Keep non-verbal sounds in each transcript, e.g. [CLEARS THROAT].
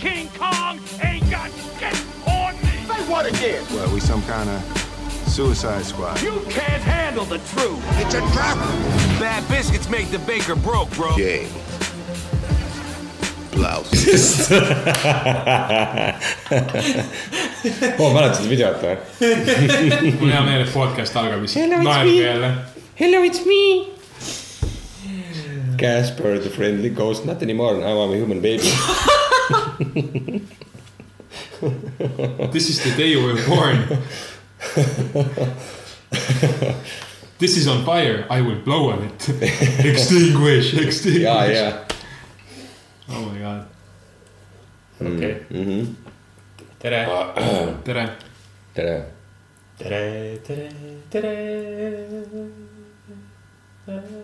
King Kong ain't got shit on me. Say what again? Well, we some kind of suicide squad. You can't handle the truth. It's a trap. Bad biscuits make the baker broke, bro. Gay. Blouse. oo, mäletad videot või? [LAUGHS] mul on hea meel, et podcast algab lihtsalt naeruga jälle. Hello, it's me. Casper the friendly ghost, not anymore, now I m a human baby. [LAUGHS] [LAUGHS] This is the day you were born. This is on fire, I will blow on it. [LAUGHS] Extinguish, extinguish. ja, ja. oh my god, okei, tere, tere. tere. tere, tere, tere.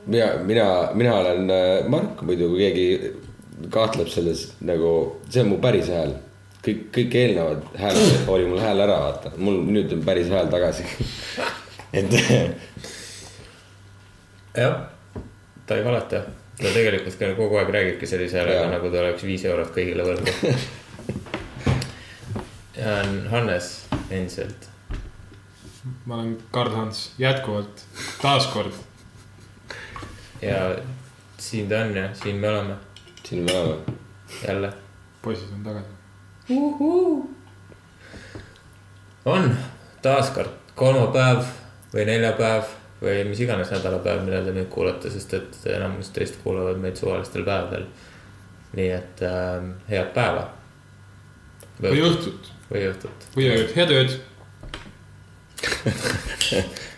mina, mina, mina olen äh, Mark, muidu kui keegi kahtleb selles nagu, see on mu päris hääl. kõik, kõik eelnevad hääled [CLEARS THROAT] oli mul hääl ära, vaata, mul nüüd on päris hääl tagasi. [LAUGHS] et jah, ta ei valeta, ta tegelikult ka kogu aeg räägibki sellise häälega, nagu ta oleks viis eurot kõigile võlgu. ja on Hannes endiselt. ma olen Karl-Hans jätkuvalt, taaskord. ja siin ta on ja siin me oleme siin me oleme. jälle. poisid on tagasi. on taaskord kolmapäev või neljapäev või mis iganes nädalapäev, millal te nüüd kuulate, sest et enamus teist kuulavad meid suvalistel päevadel. nii et äh, head päeva. või õhtut või õhtut. või ööd, head ööd.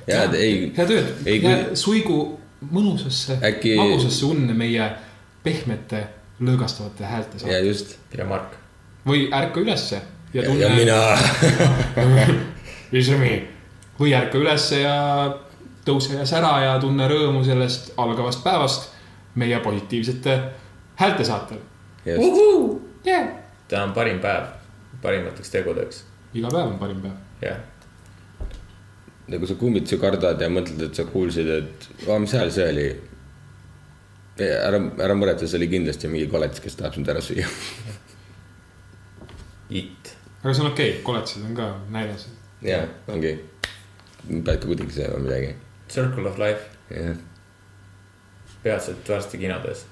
ja et ei, head ööd [LAUGHS] suigu mõnusasse Äkki- magusasse unne meie pehmete lõõgastavate häälte ja saab. just. ja Mark. või ärka ülesse ja ja tunne. mina. [LAUGHS] isegi või ärka ülesse ja tõuse ja sära ja tunne rõõmu sellest algavast päevast meie positiivsete häälte saatel yeah.. täna on parim päev parimateks tegudeks, iga päev on parim päev. jah. nagu sa kummitusi kardad ja mõtled, et sa kuulsid, et oh, mis hääl see oli. ära, ära muretse, see oli kindlasti mingi koletis, kes tahab sind ära süüa. It. aga see on okei okay., koletised on ka näljas. ja, ongi. pead ka kuidagi sööma midagi. Circle of life, jah. peatselt varsti kinodes.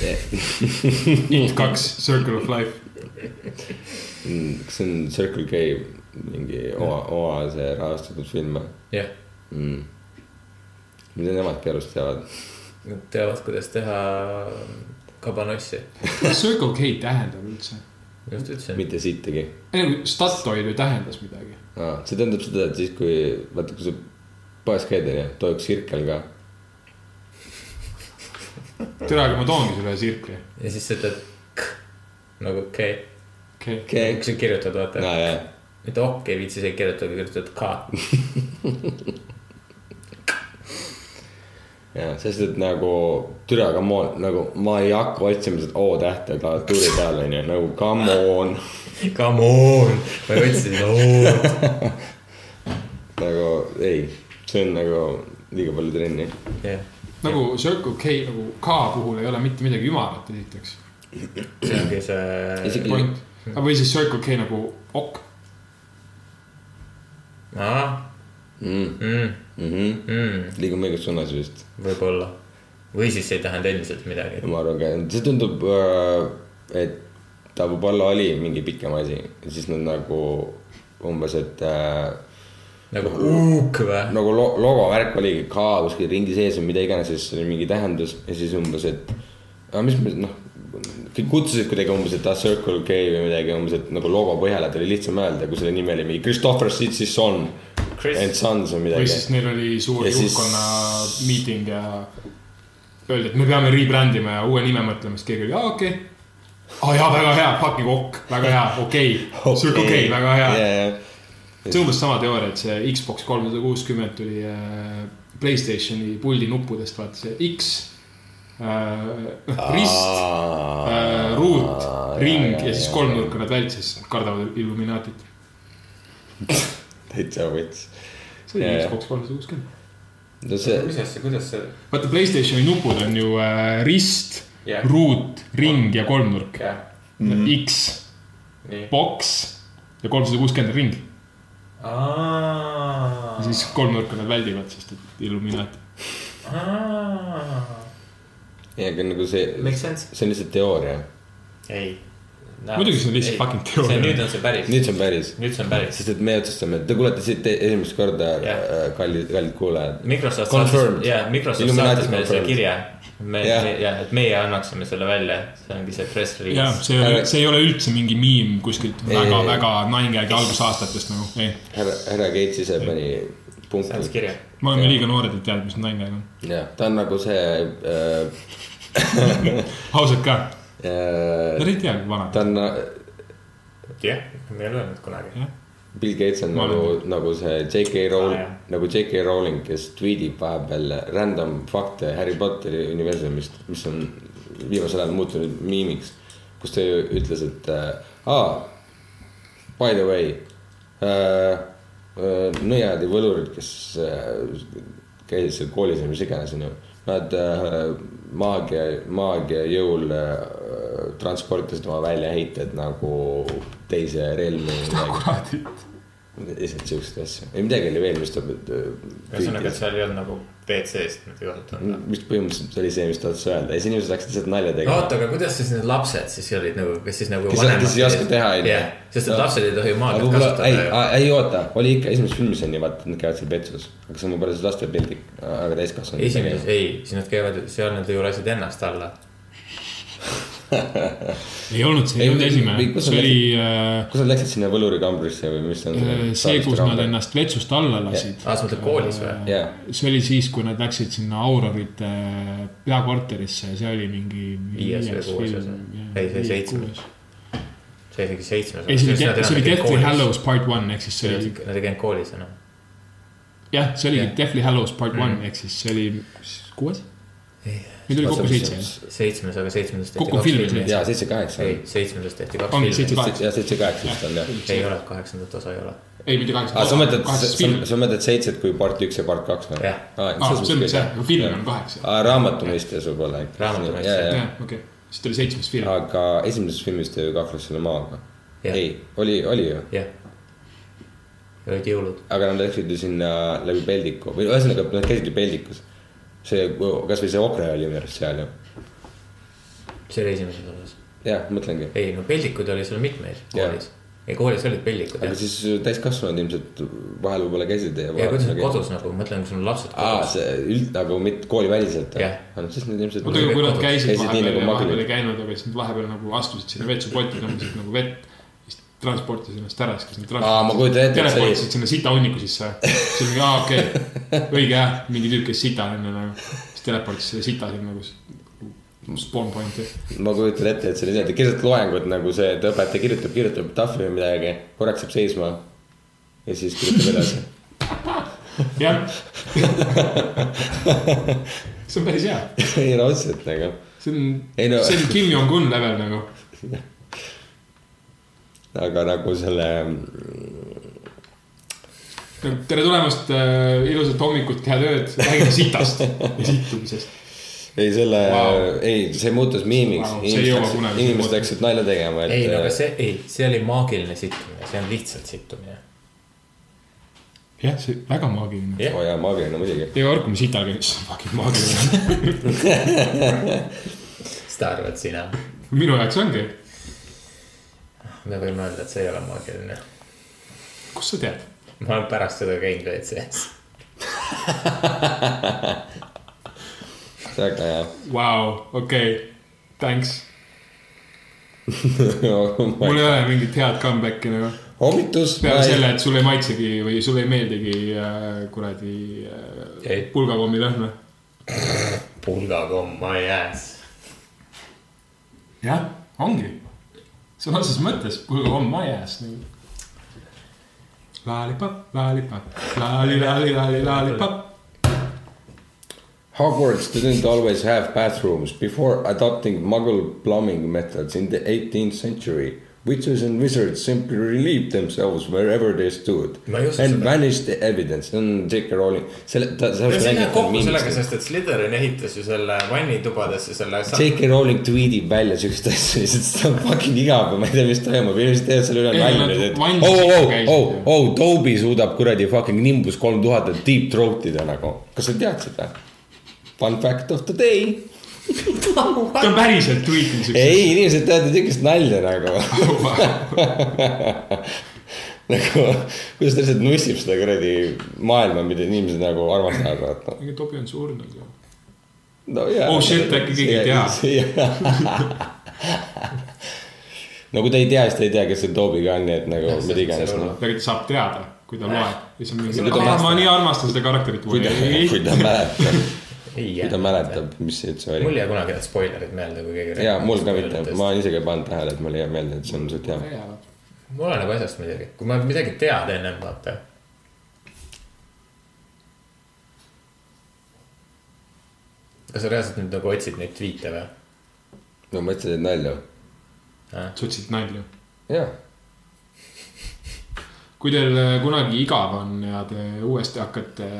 It kaks, Circle of Life. kas see on Circle K mingi oma, oma see rahastatud film või jah, mm.? mida nemadki arust teavad? Nad teavad, kuidas teha kabanossi, mis Circle K tähendab üldse? just ütlesin. mitte sittagi ei, Statoil ju tähendas midagi. see tähendab seda, et siis kui, vaata, kui sa poes käid, onju, too üks sirkel ka. tere, aga ma toongi sulle sirkli. ja siis sa ütled k nagu okei okay., okei kui, sa kirjutad, vaata aa jaa. mitte ok ei viitsi isegi kirjutada, kirjutad k. Ja sest, et nagu türa, aga ma nagu ma ei hakka otsima seda O-tähte klaviatuuri peal onju, nagu come on. [LAUGHS] Come on, ma ei otsi seda o-d. [LAUGHS] nagu ei, see on nagu liiga palju trenni. jah, nagu Circle K nagu K puhul ei ole mitte midagi ümarat, esiteks. see ongi see point, või siis Circle K nagu ok. aa, mm, mm, mm. mm, liigume õiges suunas vist. võib-olla. või siis see ei tähenda endiselt midagi. ma arvan ka, see tundub, et ta võib-olla oli mingi pikem asi, siis nad nagu umbes, et äh, nagu huuk või? nagu lo logomärk oligi K kuskil ringi sees või mida iganes, siis oli mingi tähendus ja siis umbes, et aga mis me noh, kutsusid kuidagi umbes, et Circle K või midagi umbes, et nagu logo põhjal, et oli lihtsam öelda, kui selle nimi oli mingi Christopher Sitson Chris- and Sons või või midagi siis. neil oli suur Ja siis- juhtkonna meeting ja öeldi, et me peame rebrand ima ja uue nime mõtlema, siis keegi oli, aa okei okay.. aa jaa, väga hea, fucking ok, väga hea, okei [LAUGHS] okay., Circle K, väga hea ja, ja, see on umbes sama teooria, et see Xbox kolmsada kuuskümmend tuli äh, Playstationi puldi nuppudest, vaata see X äh,, rist äh,, ruut, ring ja siis kolmnurk nad vältsis, kardavad Illuminatit. [LAUGHS] täitsa võts. see oli. Xbox kolmsada kuuskümmend. no see, mis asja, kuidas see, vaata Playstationi nupud on ju äh, rist yeah., ruut, ring ja kolmnurk. jah, X, nii. boks ja kolmsada kuuskümmend ring. siis kolmnurka nad väldivad, sest et Illuminati. Ja aga nagu see, see on lihtsalt teooria. ei. Muidugi see on lihtsalt fucking teooria. nüüd on see päris. nüüd see on päris, nüüd see on päris. sest et me otsustame, te kuulete siit esimest korda Jah. yeah., kallid, kallid kuulajad. Microsoft saatis, jaa, Microsoft saatis meile selle kirja. me Jah. yeah., ja, et meie annaksime selle välja, see ongi see press jah, release. see ei ole, see ei ole üldse mingi miim kuskilt Ei, väga ei., väga nine-gag'i algusaastatest nagu, ei. härra, härra Gates ise pani punkti. kirja. me oleme liiga noored, et teada, mis nine-gag on. jah, ta on nagu see äh, [LAUGHS] [LAUGHS] ausalt ka, äh, nad ei tea, kui vanad ta on, jah, me ei ole öelnud kunagi. Bill Gates on nagu nagu see J.K. Rowling jah. nagu J.K. Rowling, kes tweetib vahepeal random fakte Harry Potteri universumist, mis on viimasel ajal muutunud miimiks. kus ta ju ütles, et äh, aa, by the way äh, nõiad ja võlurid, kes äh, käisid seal koolis või mis iganes, onju. Nad äh, maagia, maagia jõul äh, transportisid oma väljaheited nagu teise relmi. kuradi. lihtsalt siukseid asju, ei midagi oli veel, mis ta. ühesõnaga, et seal ei olnud nagu WC-st mitte kasutatud. mis põhimõtteliselt oli see, mis ta tahtis öelda ja siis inimesed hakkasid lihtsalt nalja tegema. oota, aga kuidas siis need lapsed siis olid nagu, kes siis nagu Kes- kes ei oska teha, onju. sest No. lapsed ei tohi maagiat võib-olla, ei kasutada., ei oota, oli ikka esimeses filmis on ju vaata, nad käivad seal petsus, aga see on võib-olla siis lastepildik, aga täiskasvanud. esimeses, ei, siis nad käivad, seal nad ju lasid ennast alla. [LAUGHS] ei olnud, see Ei, ei olnud või- esimene või, see on oli äh, kus nad läksid sinna võlurikambrisse või mis ta on äh, see, kus nad. ennast vetsust alla lasid. aa, sa mõtled koolis või? jah, see oli siis, kui nad läksid sinna Aurorite peakorterisse ja see oli mingi. Viies või kuues osa. Ei, see seitsmes.. see oli isegi seitsmes. ei, see oli, see oli Deathly. Hallows part one ehk siis see oli, Nad ei käinud koolis enam. jah, see oligi Jah. Deathly Hallows part one Mhm. ehk siis see oli kuues. Neid oli kokku seitse. seitsmes, aga seitsmendast tehti Kokku kaks filmi filmi. ja seitse, kaheksa. ei, seitsmendast tehti kaks filmi seitse-. ja seitse, kaheksa vist on jah. ei ole, kaheksandat osa ei ole. ei, mitte kaheksa. aa, sa mõtled, sa mõtled seitset kui part üks ja part kaks või? Jah. aa, on see, film on kaheksa. aa, raamatu mõistes võib-olla. Raamatu mõistes, ja, ja, jah, okei, siis ta oli seitsmes film. aga esimeses filmis ta ju kakles selle maaga. Jah. ei, oli, oli ju, jah. olid jõulud. aga nad läksid ju sinna läbi peldiku või ühesõnaga nad käisid ju peldikus. see, kasvõi see okre oli minu arust seal ju. see oli esimeses osas. jah, mõtlengi. ei, no peldikuid oli seal mitmeid koolis. ei, koolis olid peldikud aga jah. siis täiskasvanud ilmselt vahel võib-olla käisid ja. ja kuidas nad kodus nagu, mõtlen, kui sul on lapsed aa, kodus. see üld- nagu mitte kooliväliselt. No siis nad ilmselt. oota, aga kui nad käisid vahepeal nagu ja vahepeal ei käinud, aga siis nad vahepeal nagu astusid sinna vetsupotti, tõmbasid nagu vett. Siis transportisid ennast ära, siis kas nad aa, ma kujutan ette, teleportisid sinna sita hunniku sisse. siis oli aa okei okay., õige jah, mingi tüüp, kes sita enne nagu, siis teleportis selle sita sinna nagu spawn point'i. ma kujutan ette, et see oli niimoodi keset loengut nagu see, et õpetaja kirjutab, kirjutab tahvli või midagi, korraks jääb seisma. ja siis kirjutab edasi. [LAUGHS] jah. see on päris hea, [LAUGHS] ei no otseselt nagu, see on no-, see on Kim Jong-un level nagu. [LAUGHS] aga nagu selle, tere tulemast äh,, ilusat hommikut, head ööd, räägime sitast ja [LAUGHS] sittumisest. ei selle wow., ei, see muutus miimiks wow,. inimesed sinna hakkasid nalja tegema, et. ei, no aga see, ei, see oli maagiline sittumine, see on lihtsalt sittumine. jah, see väga maagiline. jah oo jaa, maagiline muidugi. iga kord, kui me sital käime, siis fucking maagiline. [LAUGHS] seda arvad sina? minu jaoks ongi. Me võime öelda, et see ei ole maagiline. kust sa tead? ma olen pärast seda käinud WC-s. väga hea Vau, okei, thanks. [LAUGHS] oh mul ei ole mingit head comeback'i nagu. hommitus. peale selle, et sulle ei maitsegi või sulle ei meeldigi äh, kuradi Ei. äh, pulgakommi lõhna. pulgakomm my ass. jah, ongi. Sõna otseses mõttes pulgakomm my ass nagu. Lollipop, lollipop, lolli, lolli, lolli, lollipop. Hogwarts didn't always have bathrooms. Before adopting Muggle plumbing methods in the 18th century, Witches and wizards simply relieved themselves wherever they stood and seda. vanished the evidence, see on J.K. Rowling, selle, ta, sa see läheb kokku sellega, sest et Slytherin ehitas ju selle vannitubadesse selle. J.K. Rowling tweetib välja siukest asja, lihtsalt ta on fucking igav ma ei tea, mis toimub, inimesed teevad selle üle nalja et oh, oh, oh oh, Toby suudab kuradi fucking Nimbus kolm tuhat deep throat ida nagu. kas sa teadsid või? Fun fact of the day. Ta on päriselt tweetinud siukse. ei, inimesed teevad siukest nalja nagu. [LAUGHS] nagu, kuidas ta lihtsalt nussib seda kuradi maailma, mida inimesed nagu armastavad, vaata. ega Tobi on surnud ju. no jaa. Oh shit, äkki keegi ei tea. [LAUGHS] no kui ta ei tea, siis ta ei tea, kes see Toby ka on, nii et nagu mida see- iganes noh. tegelikult saab teada, kui ta loeb. ja siis on mingi, ta ma nii armastan seda karakterit. kui ta, [LAUGHS] mäletab, kui ta. mäletab, mis see üldse mul oli. ei jää kunagi need spoilerid meelde, kui keegi. ja mul ka mitte, ma olen isegi pannud tähele, et mul ei jää meelde, et see on suht hea. mul oleneb asjast muidugi, kui ma midagi tean ennem, vaata. kas sa reaalselt nüüd nagu otsid neid tweet'e või? no ma ütlesin, et nalja. sa otsid nalja. jaa. kui teil äh, kunagi igav on ja te uuesti hakkate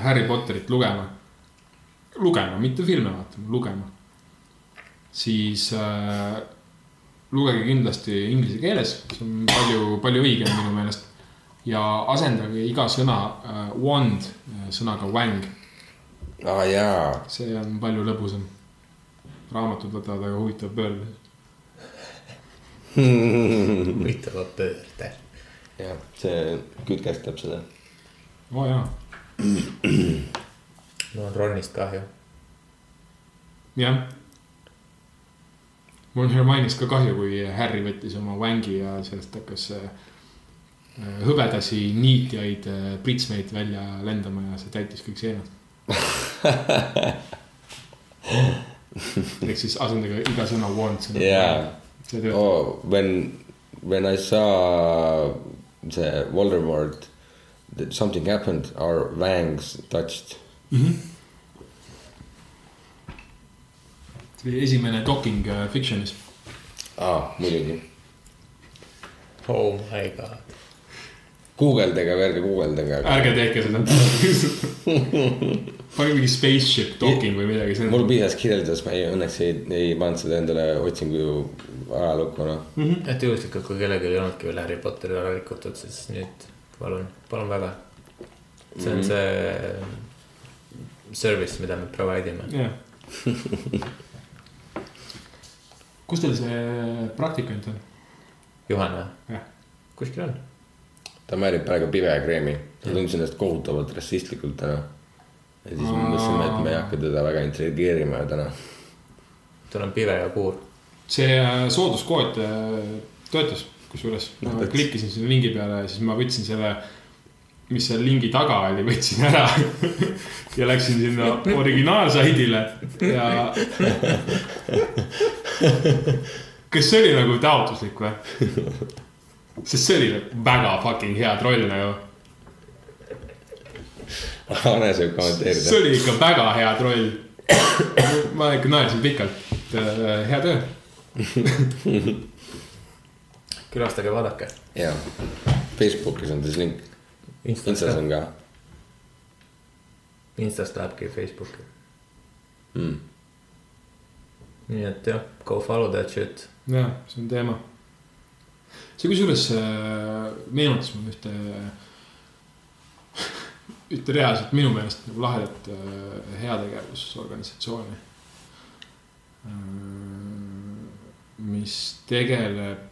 Harry Potterit lugema, lugema, mitte filme vaatama, lugema, siis äh, lugege kindlasti inglise keeles, see on palju, palju õigem minu meelest. ja asendage iga sõna äh, wand äh, sõnaga wang, aa Ah, jaa. see on palju lõbusam. raamatud võtavad väga huvitava pöörde. [LAUGHS] huvitava pöörde. jah, see kütkestab seda. oo oh, jaa, [CLEARS THROAT] mul on Ronist kahju. jah. mul on Hermionist ka kahju, kui Harry võttis oma vängi ja sellest hakkas äh, hõbedasi niitjaid äh, pritsmeid välja lendama ja see täitis kõik seened. [LAUGHS] ehk siis asendage iga sõna want. jaa. see. Oh, when when I saw the Voldemort, that something happened. Our vangs touched. see oli esimene talking äh, fiction'is. aa, muidugi. Oh my god. guugeldage või ärge guugeldage. ärge tehke seda. [LAUGHS] pange mingi spaceship talking või midagi mul sellist. piisas kirjeldas, ma ei, õnneks ei, ei pannud seda endale otsingu ajalukku, noh. et juhuslikult, kui kellelgi ei olnudki veel Harry Potteri ära rikutud, siis nüüd palun, palun väga. see on see service, mida me provide ime. jah. kus teil see praktikant on? Juhan või? jah, kuskil on. ta määrib praegu pibekreemi. ta tundis ennast kohutavalt rassistlikult täna. ja siis me mõtlesime, et me ei hakka teda väga intrigeerima täna. tal on pive ja puur. see äh, sooduskood äh, töötas, kusjuures ma töötas. klikkisin sinna lingi peale ja siis ma võtsin selle, mis seal lingi taga oli, [LAUGHS] võtsin ära [LAUGHS] ja läksin sinna originaalsaidile ja. [LAUGHS] kas see oli nagu taotluslik või? sest see oli väga fucking hea troll nagu. Ane saab see kommenteerida. oli ikka väga hea troll. ma ikka naersin pikalt, hea töö. külastage, vaadake. jaa. Facebookis on siis link. Instas on ka. Instast lähebki Facebooki Mm. nii et jah, go follow that shit. jah, see on teema. see kusjuures äh, meenutas mulle ühte, [LAUGHS] ühte reaalselt minu meelest nagu lahedat äh, heategevusorganisatsiooni. mis tegeleb äh,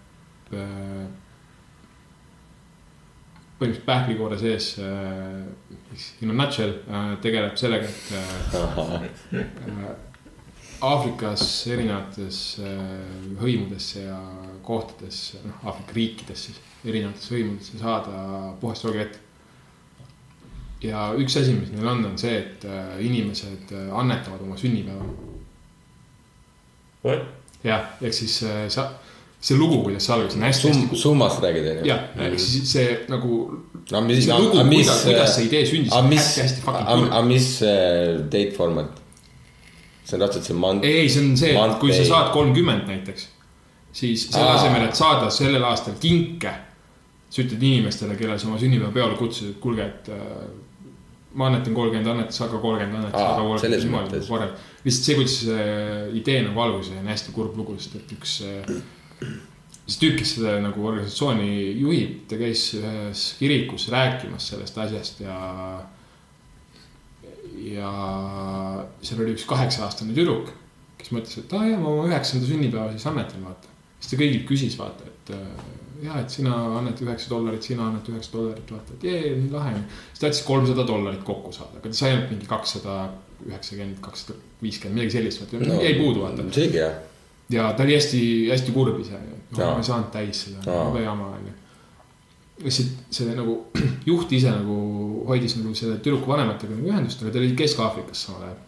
põhimõtteliselt pähklikoore sees äh,, in a nutshell äh, tegeleb sellega, et äh, äh, Aafrikas erinevates äh, hõimudesse ja kohtades, noh Aafrika riikides siis, erinevates hõimudesse saada puhast joogivett. ja üks asi, mis neil on, on see, et äh, inimesed äh, annetavad oma sünnipäeval. jah, ehk siis äh, sa, see lugu, kuidas see algas, on hästi, Sum-, summast räägid, onju? jah, ehk siis see nagu, aga mis, lugu, aga mis kuidas, kuidas see idee sündis, aga on mis, hästi-hästi fucking aga kurb. mis äh, date format? see on raudselt see month. ei, see on see, et kui sa saad kolmkümmend näiteks, siis selle asemel, et saada sellel aastal kinke, sa ütled inimestele, kellele sa oma sünnipäevapeole kutsusid, et kuulge, et äh, ma annetan kolmkümmend annetust, aga kolmkümmend annetust, Aa, aga kolmkümmend parem. lihtsalt see, kuidas see idee nagu algus ja on hästi kurb lugu, sest et üks äh, see tüüp, kes seda nagu organisatsiooni juhib, ta käis ühes kirikus rääkimas sellest asjast ja ja seal oli üks kaheksa-aastane tüdruk, kes mõtles, et aa ah, jaa, ma oma üheksanda sünnipäeva siis annetan, vaata. siis ta kõigilt küsis, vaata, et äh, jaa, et sina annad üheksa dollarit, sina annad üheksa dollarit, vaata, et jee, nii lahe on. siis ta tahtis kolmsada dollarit kokku saada, aga ta sai ainult mingi kakssada üheksakümmend, kakssada viiskümmend, midagi sellist, vaata no,, jäi puudu, vaata. seegi jah. Ja ta oli hästi, hästi kurb ise, no Jaa. ma ei saanud täis seda, jube jama onju. lihtsalt see nagu [CLEARS THROAT] juht ise nagu hoidis nagu selle tüdruku vanematega nagu ühendust, aga ta oli Kesk-Aafrikas samal ajal.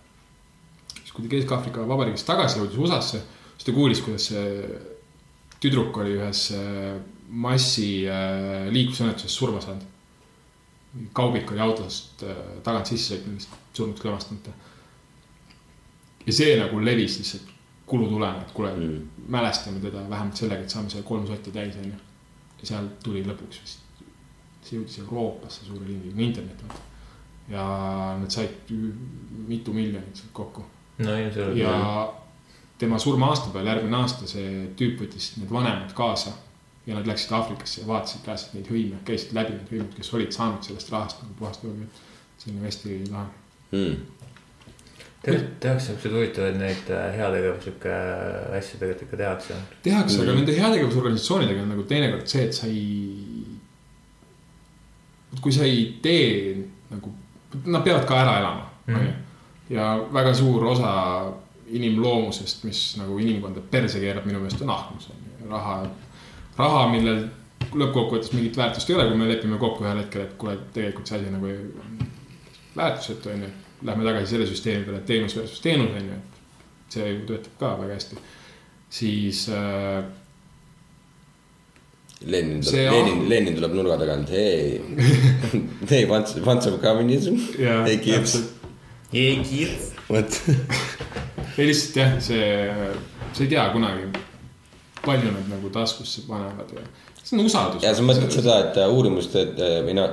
siis kui ta Kesk-Aafrika Vabariigist tagasi jõudis USA-sse, siis ta kuulis, kuidas see tüdruk oli ühes äh, massi äh, surma saanud. kaubik oli autost äh, tagant sisse sõitnud, surnuks kõvastamata. ja see nagu levis lihtsalt kulutulena, et kuule mm., mälestame teda vähemalt sellega, et saame selle kolm sotti täis, onju. ja seal tuli lõpuks vist, see jõudis Euroopasse suure lindiga, internet vaata. ja nad said mitu miljonit sealt kokku no ilmselgelt. ja tema surma aasta peal, järgmine aasta see tüüp võttis need vanemad kaasa ja nad läksid Aafrikasse ja vaatasid reaalselt neid hõime, käisid läbi need hõimed, kes olid saanud sellest rahast nagu puhast joogi. see on ju hästi lahe. Hmm. Tehakse siukseid huvitavaid neid äh, heategevuslikke asju tegelikult ikka tehakse. tehakse mm., aga Mm. nende heategevusorganisatsioonidega on nagu teinekord see, et sa ei. kui sa ei tee nagu, nad peavad ka ära elama, onju. ja väga suur osa inimloomusest, mis nagu inimkonda perse keerab, minu meelest on ahnus, onju. raha, raha, millel lõppkokkuvõttes mingit väärtust ei ole, kui me lepime kokku ühel hetkel, et kuule, tegelikult see asi nagu väärtusetu onju. Lähme tagasi selle süsteemi peale, et teenus versus teenus onju, et see ju töötab ka väga hästi. Siis äh, Lenin tuleb, on- Lenin, Lenin tuleb nurga tagant, hei, [LAUGHS] hei, wants, wants some communism, ja hei kids, vot. [LAUGHS] ei lihtsalt jah, see, sa ei tea kunagi, palju nad nagu taskusse panevad ja see on usaldus. ja sa mõtled seda, et äh, uurimust, et äh, või noh,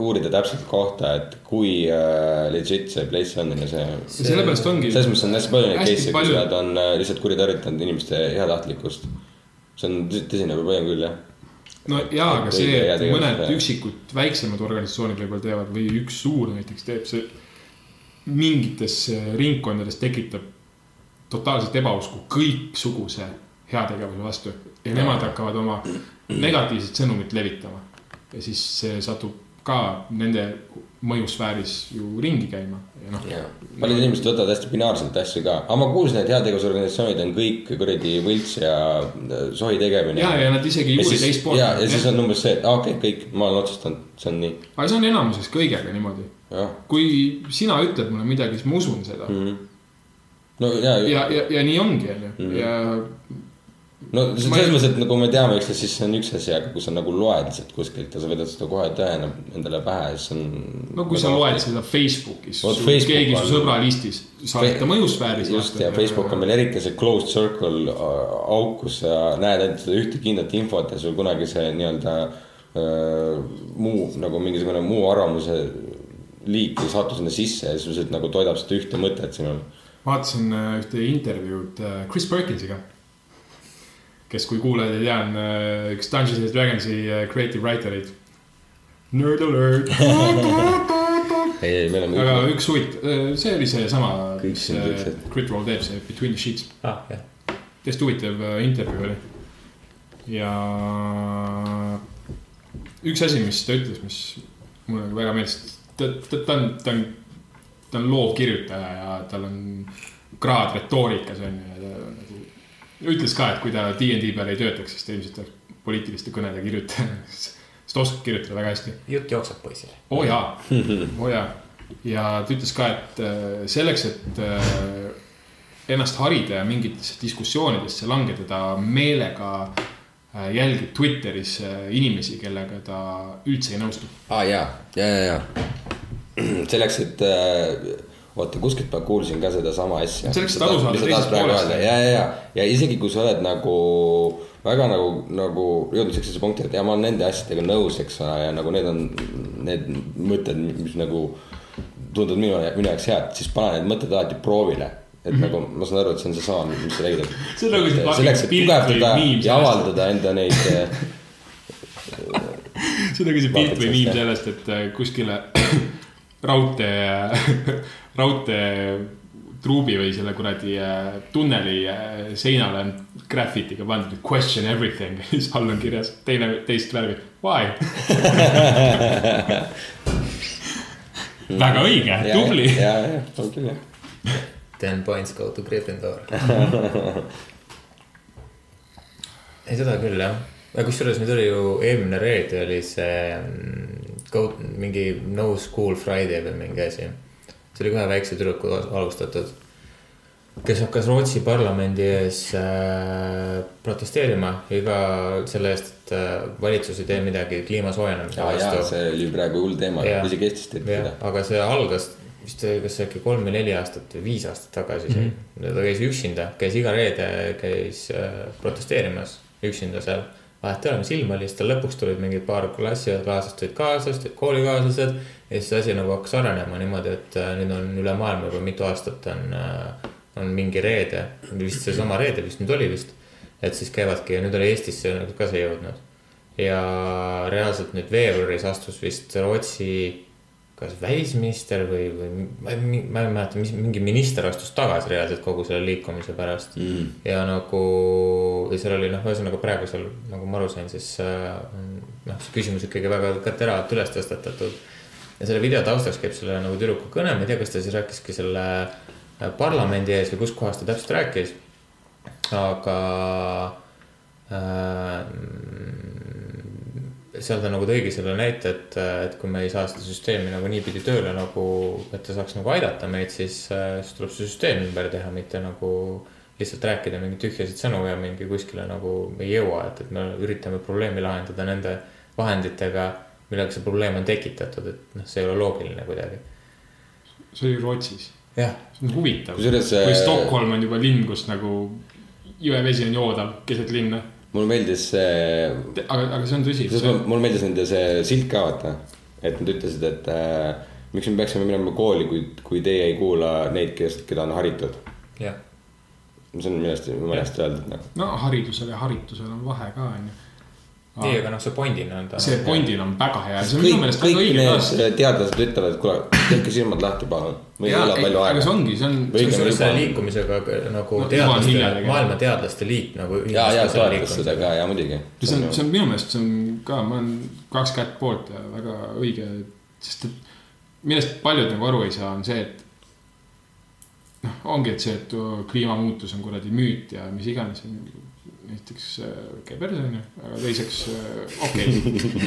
uurida täpselt kohta, et kui äh, legit see place on ja see. sellepärast ongi. selles mõttes on hästi palju neid case'e, kus nad on äh, lihtsalt kuritarvitanud inimeste heatahtlikkust. see on tõ- tõsine probleem küll jah. no jaa, aga see, et mõned üksikud väiksemad organisatsioonid võib-olla teevad või üks suur näiteks teeb, see mingites äh, ringkondades tekitab totaalset ebausku kõiksuguse heategevuse vastu ja nemad hakkavad oma negatiivset sõnumit levitama ja siis see satub ka nende mõjusfääris ju ringi käima noh, paljud inimesed võtavad hästi binaarselt asju ka, aga ma kuulsin, et heategevusorganisatsioonid on kõik kuradi võlts ja äh, sohi tegemine. ja, ja nad isegi ei uuri teist poolt. ja, ja siis on umbes see, et okei okay,, kõik, ma olen otsustanud, see on nii, aga see on enamuses kõigega niimoodi. kui sina ütled mulle midagi, siis ma usun seda mm. Mhm. no ja, ja, ja, ja, ja nii ongi, onju, Mhm. ja no selles mõttes, et nagu me teame üksteist, siis see on üks asi, aga kui sa nagu loed lihtsalt kuskilt ja sa võtad seda kohe tõena endale pähe, siis on. no kui sa loed seda Facebookis, Facebook keegi on- su sõbralistis saadab ta mõjusfääris. just ja Facebook on veel eriti see closed circle äh, auk, kus sa näed ainult seda ühte kindlat infot ja sul kunagi see nii-öelda äh, muu nagu mingisugune muu arvamuse liik ei satu sinna sisse ja siis lihtsalt nagu toidab seda ühte mõtet sinul. vaatasin äh, ühte intervjuud Chris Perkinsiga. kes, kui kuulajad ei tea, on äh, üks Dungeons and Dragonsi äh, creative writer'id. Nerd alert. ei, ei, me oleme aga üks huvitav, see oli seesama, mis äh. Crit Roll teeb, see Between the Sheets. ah, hästi huvitav äh, intervjuu oli. ja üks asi, mis ta ütles, mis mulle väga meeldis, ta, ta, ta on, ta on, ta on loovkirjutaja ja tal on kraad retoorikas on ju ja ta nagu ütles ka, et kui ta DnD peal ei töötaks, siis ta ilmselt oleks poliitiliste kõnede kirjutaja, [LAUGHS] sest ta oskab kirjutada väga hästi jutt jookseb poisile. oo oh jaa, oo jaa. ja ta ütles ka, et äh, selleks, et äh, ennast harida ja mingitesse diskussioonidesse langeda, ta meelega äh, jälgib Twitteris inimesi, kellega ta üldse ei nõustu. aa ah, jaa, ja, ja, ja selleks, et äh, oota, kuskilt ma kuulsin ka sedasama asja. Selleks, et aru saada teisest poolest. ja, ja, ja, ja isegi kui sa oled nagu väga nagu, nagu jõudnud siuksesse punkti, et ja ma olen nende asjadega nõus, eks ole, ja nagu need on need mõtted, mis nagu tunduvad minu, minu jaoks head, siis pane need mõtted alati proovile. et mm -hmm. nagu ma saan aru, et see on seesama, mis sa räägid, nagu et selleks, et pilt või tugevdada ja avaldada enda neid [LAUGHS] see on nagu see pilt või miim sellest, et äh, kuskile raudtee, [LAUGHS] raudtee truubi või selle kuradi äh, tunneli äh, seinale on graffitiga pandud question everything ja [LAUGHS] siis all on kirjas teine, teist värvi, why? [LAUGHS] väga õige, tubli. ja, ja, on küll jah. Ten points go to Gryffindor. ei, seda küll jah. aga kusjuures nüüd oli ju eelmine reede oli see go, mingi no school friday või mingi asi. see oli kohe väikse tüdruku alustatud, kes hakkas Rootsi parlamendi ees äh, protesteerima iga selle eest, et äh, valitsus ei tee midagi kliima soojenemise vastu. see oli praegu hull teema, isegi Eestis tehti jah seda., aga see algas vist kas äkki kolm või neli aastat või viis aastat tagasi mm. -hmm. ta käis üksinda, käis iga reede, käis äh, protesteerimas üksinda seal. Vahet ei ole, mis ilm oli, siis tal lõpuks tulid mingid paar klassikaaslased tulid kaaslased, tulid koolikaaslased. ja siis asi nagu hakkas arenema niimoodi, et äh, nüüd on üle maailma juba mitu aastat on, on mingi reede, vist seesama reede vist nüüd oli vist. et siis käivadki ja nüüd oli Eestisse ka see jõudnud. ja reaalselt nüüd veebruaris astus vist Rootsi kas välisminister või, või ma ei, ma ei mäleta, mis mingi minister astus tagasi reaalselt kogu selle liikumise pärast mm.. ja nagu ja seal oli noh, ühesõnaga praegu seal nagu ma aru sain, siis äh, noh, see küsimus ikkagi väga teravalt üles tõstatatud. ja selle video taustaks käib selle nagu tüdruku kõne, ma ei tea, kas ta siis rääkiski selle äh, parlamendi ees või kus kohas ta täpselt rääkis. aga äh, seal ta nagu tõigi selle näite, et, et kui me ei saa seda süsteemi nagu niipidi tööle nagu, et ta saaks nagu aidata meid, siis, siis tuleb see süsteem ümber teha, mitte nagu lihtsalt rääkida mingeid tühjasid sõnu ja mingi kuskile nagu ei jõua, et, et me üritame probleemi lahendada nende vahenditega, millega see probleem on tekitatud, et noh, see ei ole loogiline kuidagi. see oli Rootsis, jah, see on huvitav. Kui Stockholm on juba linn, kus nagu jõevesi on joodav keset linna. Mulle meeldis see, aga, aga see on tõsi. mulle meeldis nende see silt ka vaata, et nad ütlesid, et äh, miks me peaksime minema kooli, kui, kui teie ei kuula neid, kes, keda on haritud. jah. see on minu arust jumala hästi öeldud nagu. no haridusel ja haritusel on vahe ka, onju. nii, aga noh, see pointina on ta. see pointil on väga hea, see on minu meelest väga kõik õige need teadlased ütlevad, et kuule, tehke silmad lahti, palun. või ei ole palju aga see aega. ongi, see on, kusjuures selle liikumisega nagu No, teadlaste, maailma teadlaste liit nagu. ja, ja toetas seda ka ja muidugi. see on, see on minu meelest, see on ka, ma olen kaks kätt poolt ja väga õige, sest et millest paljud nagu aru ei saa, on see, et noh, ongi, et see, et kliimamuutus on kuradi müüt ja mis iganes. Näiteks äh, käib perse onju, aga teiseks äh, okei [LAUGHS]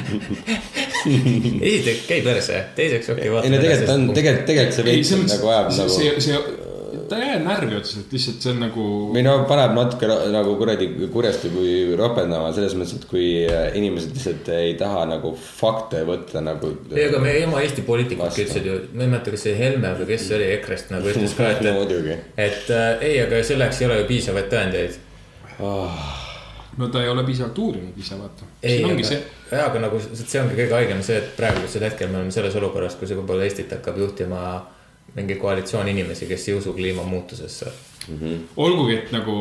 okay.. esiteks käi perse, teiseks okei okay,, ei no tegelikult on, tegelikult, tegelikult see ei, veits nagu ajab see, nagu see, see, ta ei jää närvi otseselt, lihtsalt see on nagu. või no paneb natuke nagu kuradi kurjasti kui ropendama selles mõttes, et kui äh, inimesed lihtsalt ei taha nagu fakte võtta nagu. ei, aga meie oma Eesti poliitikud ütlesid ju, ma ei mäleta, kas see Helme või kes see oli EKRE-st nagu ütles ka, et [LAUGHS] muidugi. et äh, ei, aga selleks ei ole ju piisavaid tõendeid. No ta ei ole piisavalt uurinud ise, vaata. ei, siin aga ongi see,, jaa, aga nagu see ongi kõige haigem see, et praegusel hetkel me oleme selles olukorras, kus võib-olla Eestit hakkab juhtima mingi koalitsioon inimesi, kes ei usu kliimamuutusesse. olgugi, et nagu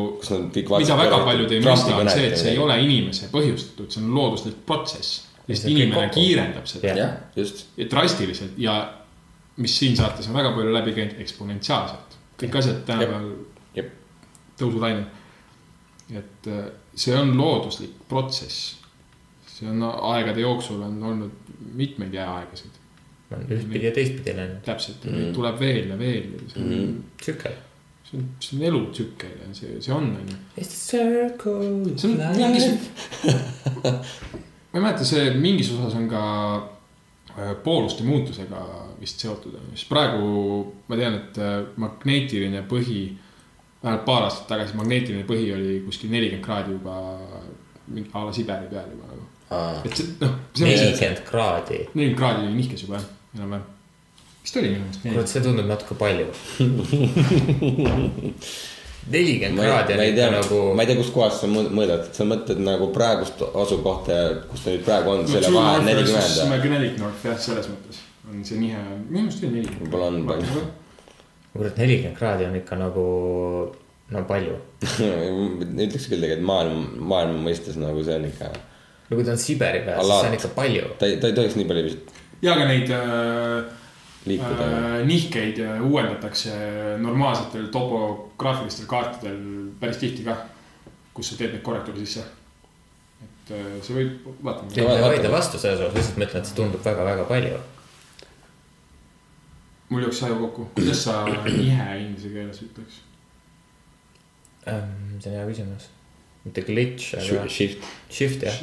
mida väga paljud ei mõista, on see, ja et see ei ole inimese põhjustatud, see on looduslik protsess. lihtsalt inimene kokku. kiirendab seda just. ja drastiliselt ja mis siin saates on väga palju läbi käinud, eksponentsiaalselt. kõik asjad tänapäeval tõusulainel. et äh, see on looduslik protsess. see on aegade jooksul on olnud mitmeid jääaegasid, on ühtpidi ja teistpidi läinud. täpselt neid tuleb veel ja veel on, tsükkel. see on, see on elutsükkel ja see, see on, on ju. It's the circle see on mingis, ma ei mäleta, see mingis osas on ka äh, pooluste muutusega vist seotud, sest praegu ma tean, et äh, magneetiline põhi, vähemalt paar aastat tagasi magneetiline põhi oli kuskil nelikümmend kraadi juba mingi a la Siberi peal juba nagu. et see noh, see on see, nelikümmend kraadi. nelikümmend kraadi oli nihkes juba jah, enam-vähem. vist oli minu meelest kurat, see tundub natuke palju. [LAUGHS] nelikümmend kraadi on ikka nagu, ma ei tea, kustkohast sa mõõd- mõõdad, sa mõtled nagu praegust asukohta kus ta nüüd praegu on, selle vahe on nelikümmend? Magnetic North jah, selles mõttes on see nihe, minu meelest oli neli. Võib-olla on palju.. kurat, nelikümmend kraadi on ikka nagu, no palju. [LAUGHS] ütleks küll tegelikult maailma, maailma mõistes nagu see on ikka, no kui ta on Siberi peal, siis see on ikka palju. ta ei, ta ei tohiks nii palju vist ja aga neid äh, liikuda äh, nihkeid äh, uuendatakse normaalsetel topograafilistel kaartidel päris tihti ka, kus sa teed neid korrektuure sisse. et äh, see võib, ei, vaatame. ma ei vaidle vastu selles osas, lihtsalt ma ütlen, et see tundub väga-väga palju. Mul jooksis aju kokku, kuidas sa nihe inglise keeles ütleks? Ähm, see on hea küsimus. mitte glitch, aga shift. shift jah.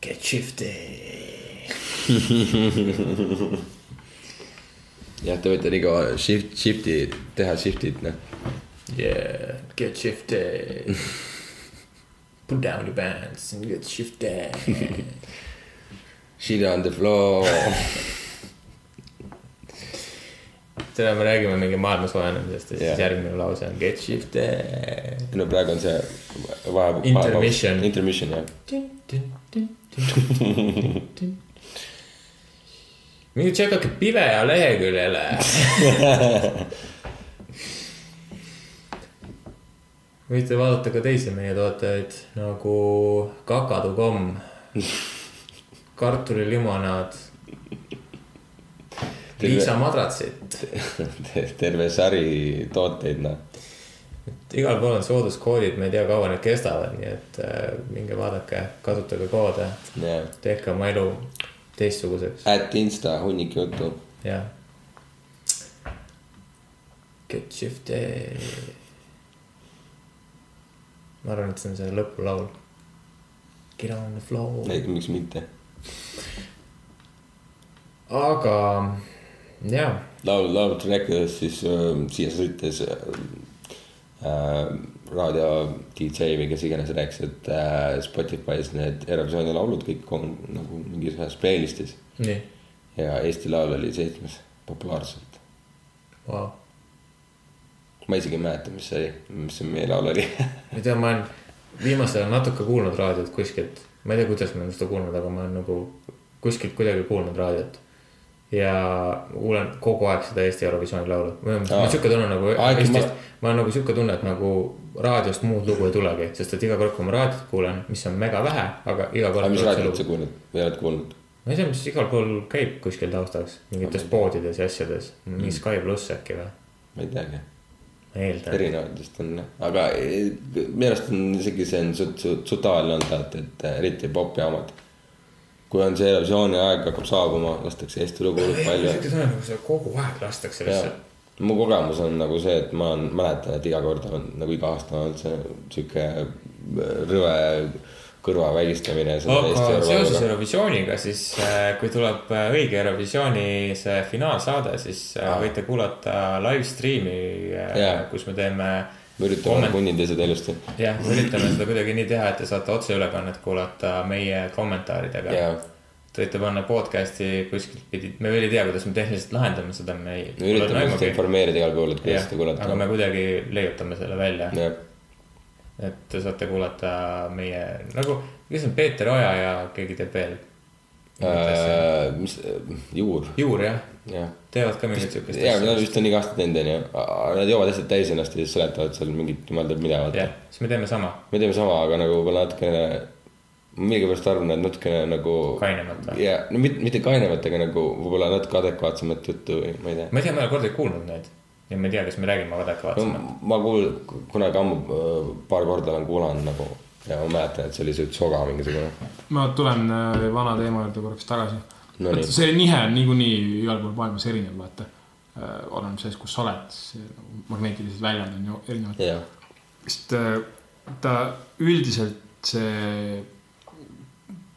Get shifty. [LAUGHS] jah, te võite nii kaua shift, shift'i teha shift'it, noh. Yeah, get shifty. [LAUGHS] Put down your pants and get shifty. [LAUGHS] Shit on the floor. täna me räägime mingi maailma soojenemisest ja siis Jah. järgmine lause on get shifty. no praegu on see vahe. Intermission. Intermission jah. minge tšekkake Pivea leheküljele. võite vaadata ka teisi meie tooteid nagu kakadu.com, [LAUGHS] kartulilimonaad, [LAUGHS] Liisa madratsit, terve sari tooteid, noh. igal pool on sooduskoodid, ma ei tea, kaua need kestavad, nii et äh, minge vaadake, kasutage koode, jah, tehke oma elu teistsuguseks, at insta hunnik juttu. jah. Get shifty. ma arvan, et see on see lõpulaul. Get on the floor. ei, miks mitte. Aga jaa, laulu, laulutud rääkides siis äh, siia sõites äh, raadio DJ või kes iganes rääkis, et äh, Spotify's need Eurovisiooni laulud kõik on nagu mingis ühes playlist'is ja Eesti Laul oli seitsmes populaarselt. vau. ma isegi ei mäleta, mis see oli, mis see meie laul oli. ma ei tea, ma olen viimasel ajal natuke kuulnud raadiot kuskilt, ma ei tea, kuidas ma olen seda kuulnud, aga ma olen nagu kuskilt kuidagi kuulnud raadiot. ja ma kuulen kogu aeg seda Eesti Eurovisiooni laulu, mul on Aa. siuke tunne nagu Aeg- Eestist ma-, ma olen nagu siuke tunne, et nagu raadiost muud lugu ei tulegi, sest et iga kord, kui ma raadiot kuulen, mis on mega vähe, aga iga kord. mis raadiot sa kuulnud või oled kuulnud? ma ei tea, mis igal pool käib kuskil taustaks, mingites poodides ja asjades, mingi Sky pluss äkki või, ma ei teagi. Erinevatest on, aga eh, minu arust on isegi see on tavaline olnud alati, et eh, eriti popjaamad. kui on see Eurovisiooni aeg hakkab saabuma, lastakse Eesti lugu palju nagu seda kogu aeg lastakse lihtsalt. mu kogemus on nagu see, et ma olen, mäletan, et iga kord on nagu iga aasta on see sihuke rõve kõrva vägistamine. aga seoses Eurovisiooniga, siis äh, kui tuleb äh, õige Eurovisiooni see finaalsaade, siis Aa. võite kuulata live stream'i Jaa., kus me teeme. me üritame komment- punnida seda ilusti. jah, me üritame seda kuidagi nii teha, et te saate otseülekannet kuulata meie kommentaaridega Te võite panna podcast'i kuskilt pidi, me veel ei tea, kuidas me tehniliselt lahendame seda, me ei. me üritame lihtsalt informeerida igal pool, et kuidas seda kuulata. aga me kuidagi leiutame selle välja, jah, et te saate kuulata meie nagu, kes on Peeter Oja ja keegi teeb veel. Äh, mis, juur, juur jah, jah. teevad ka mingit siukest ja, nad vist on iga aasta teinud, onju. Nad joovad lihtsalt täis ennast ja siis seletavad seal mingit jumal teab mida, vaata siis me teeme sama, me teeme sama, aga nagu võib-olla natukene, millegipärast arvan, et natukene nagu. kainemalt või? ja no mitte, mitte kainevat, aga nagu võib-olla natuke adekvaatsemat juttu või ma ei tea. ma ei tea, ma ei ole kordagi kuulnud neid ja ma ei tea, kas me räägime no adekvaatsemalt. ma kuul-, kunagi ammu äh, paar korda olen kuulanud nagu ja ma mäletan, et see oli siuke soga mingisugune. ma tulen äh, vana teema juurde korraks tagasi No nii. see nihe on niikuinii igal pool maailmas erinev, vaata. oleneb sellest, kus sa oled, see nagu magneetilised väljad on ju erinevad. jah, sest äh, ta üldiselt see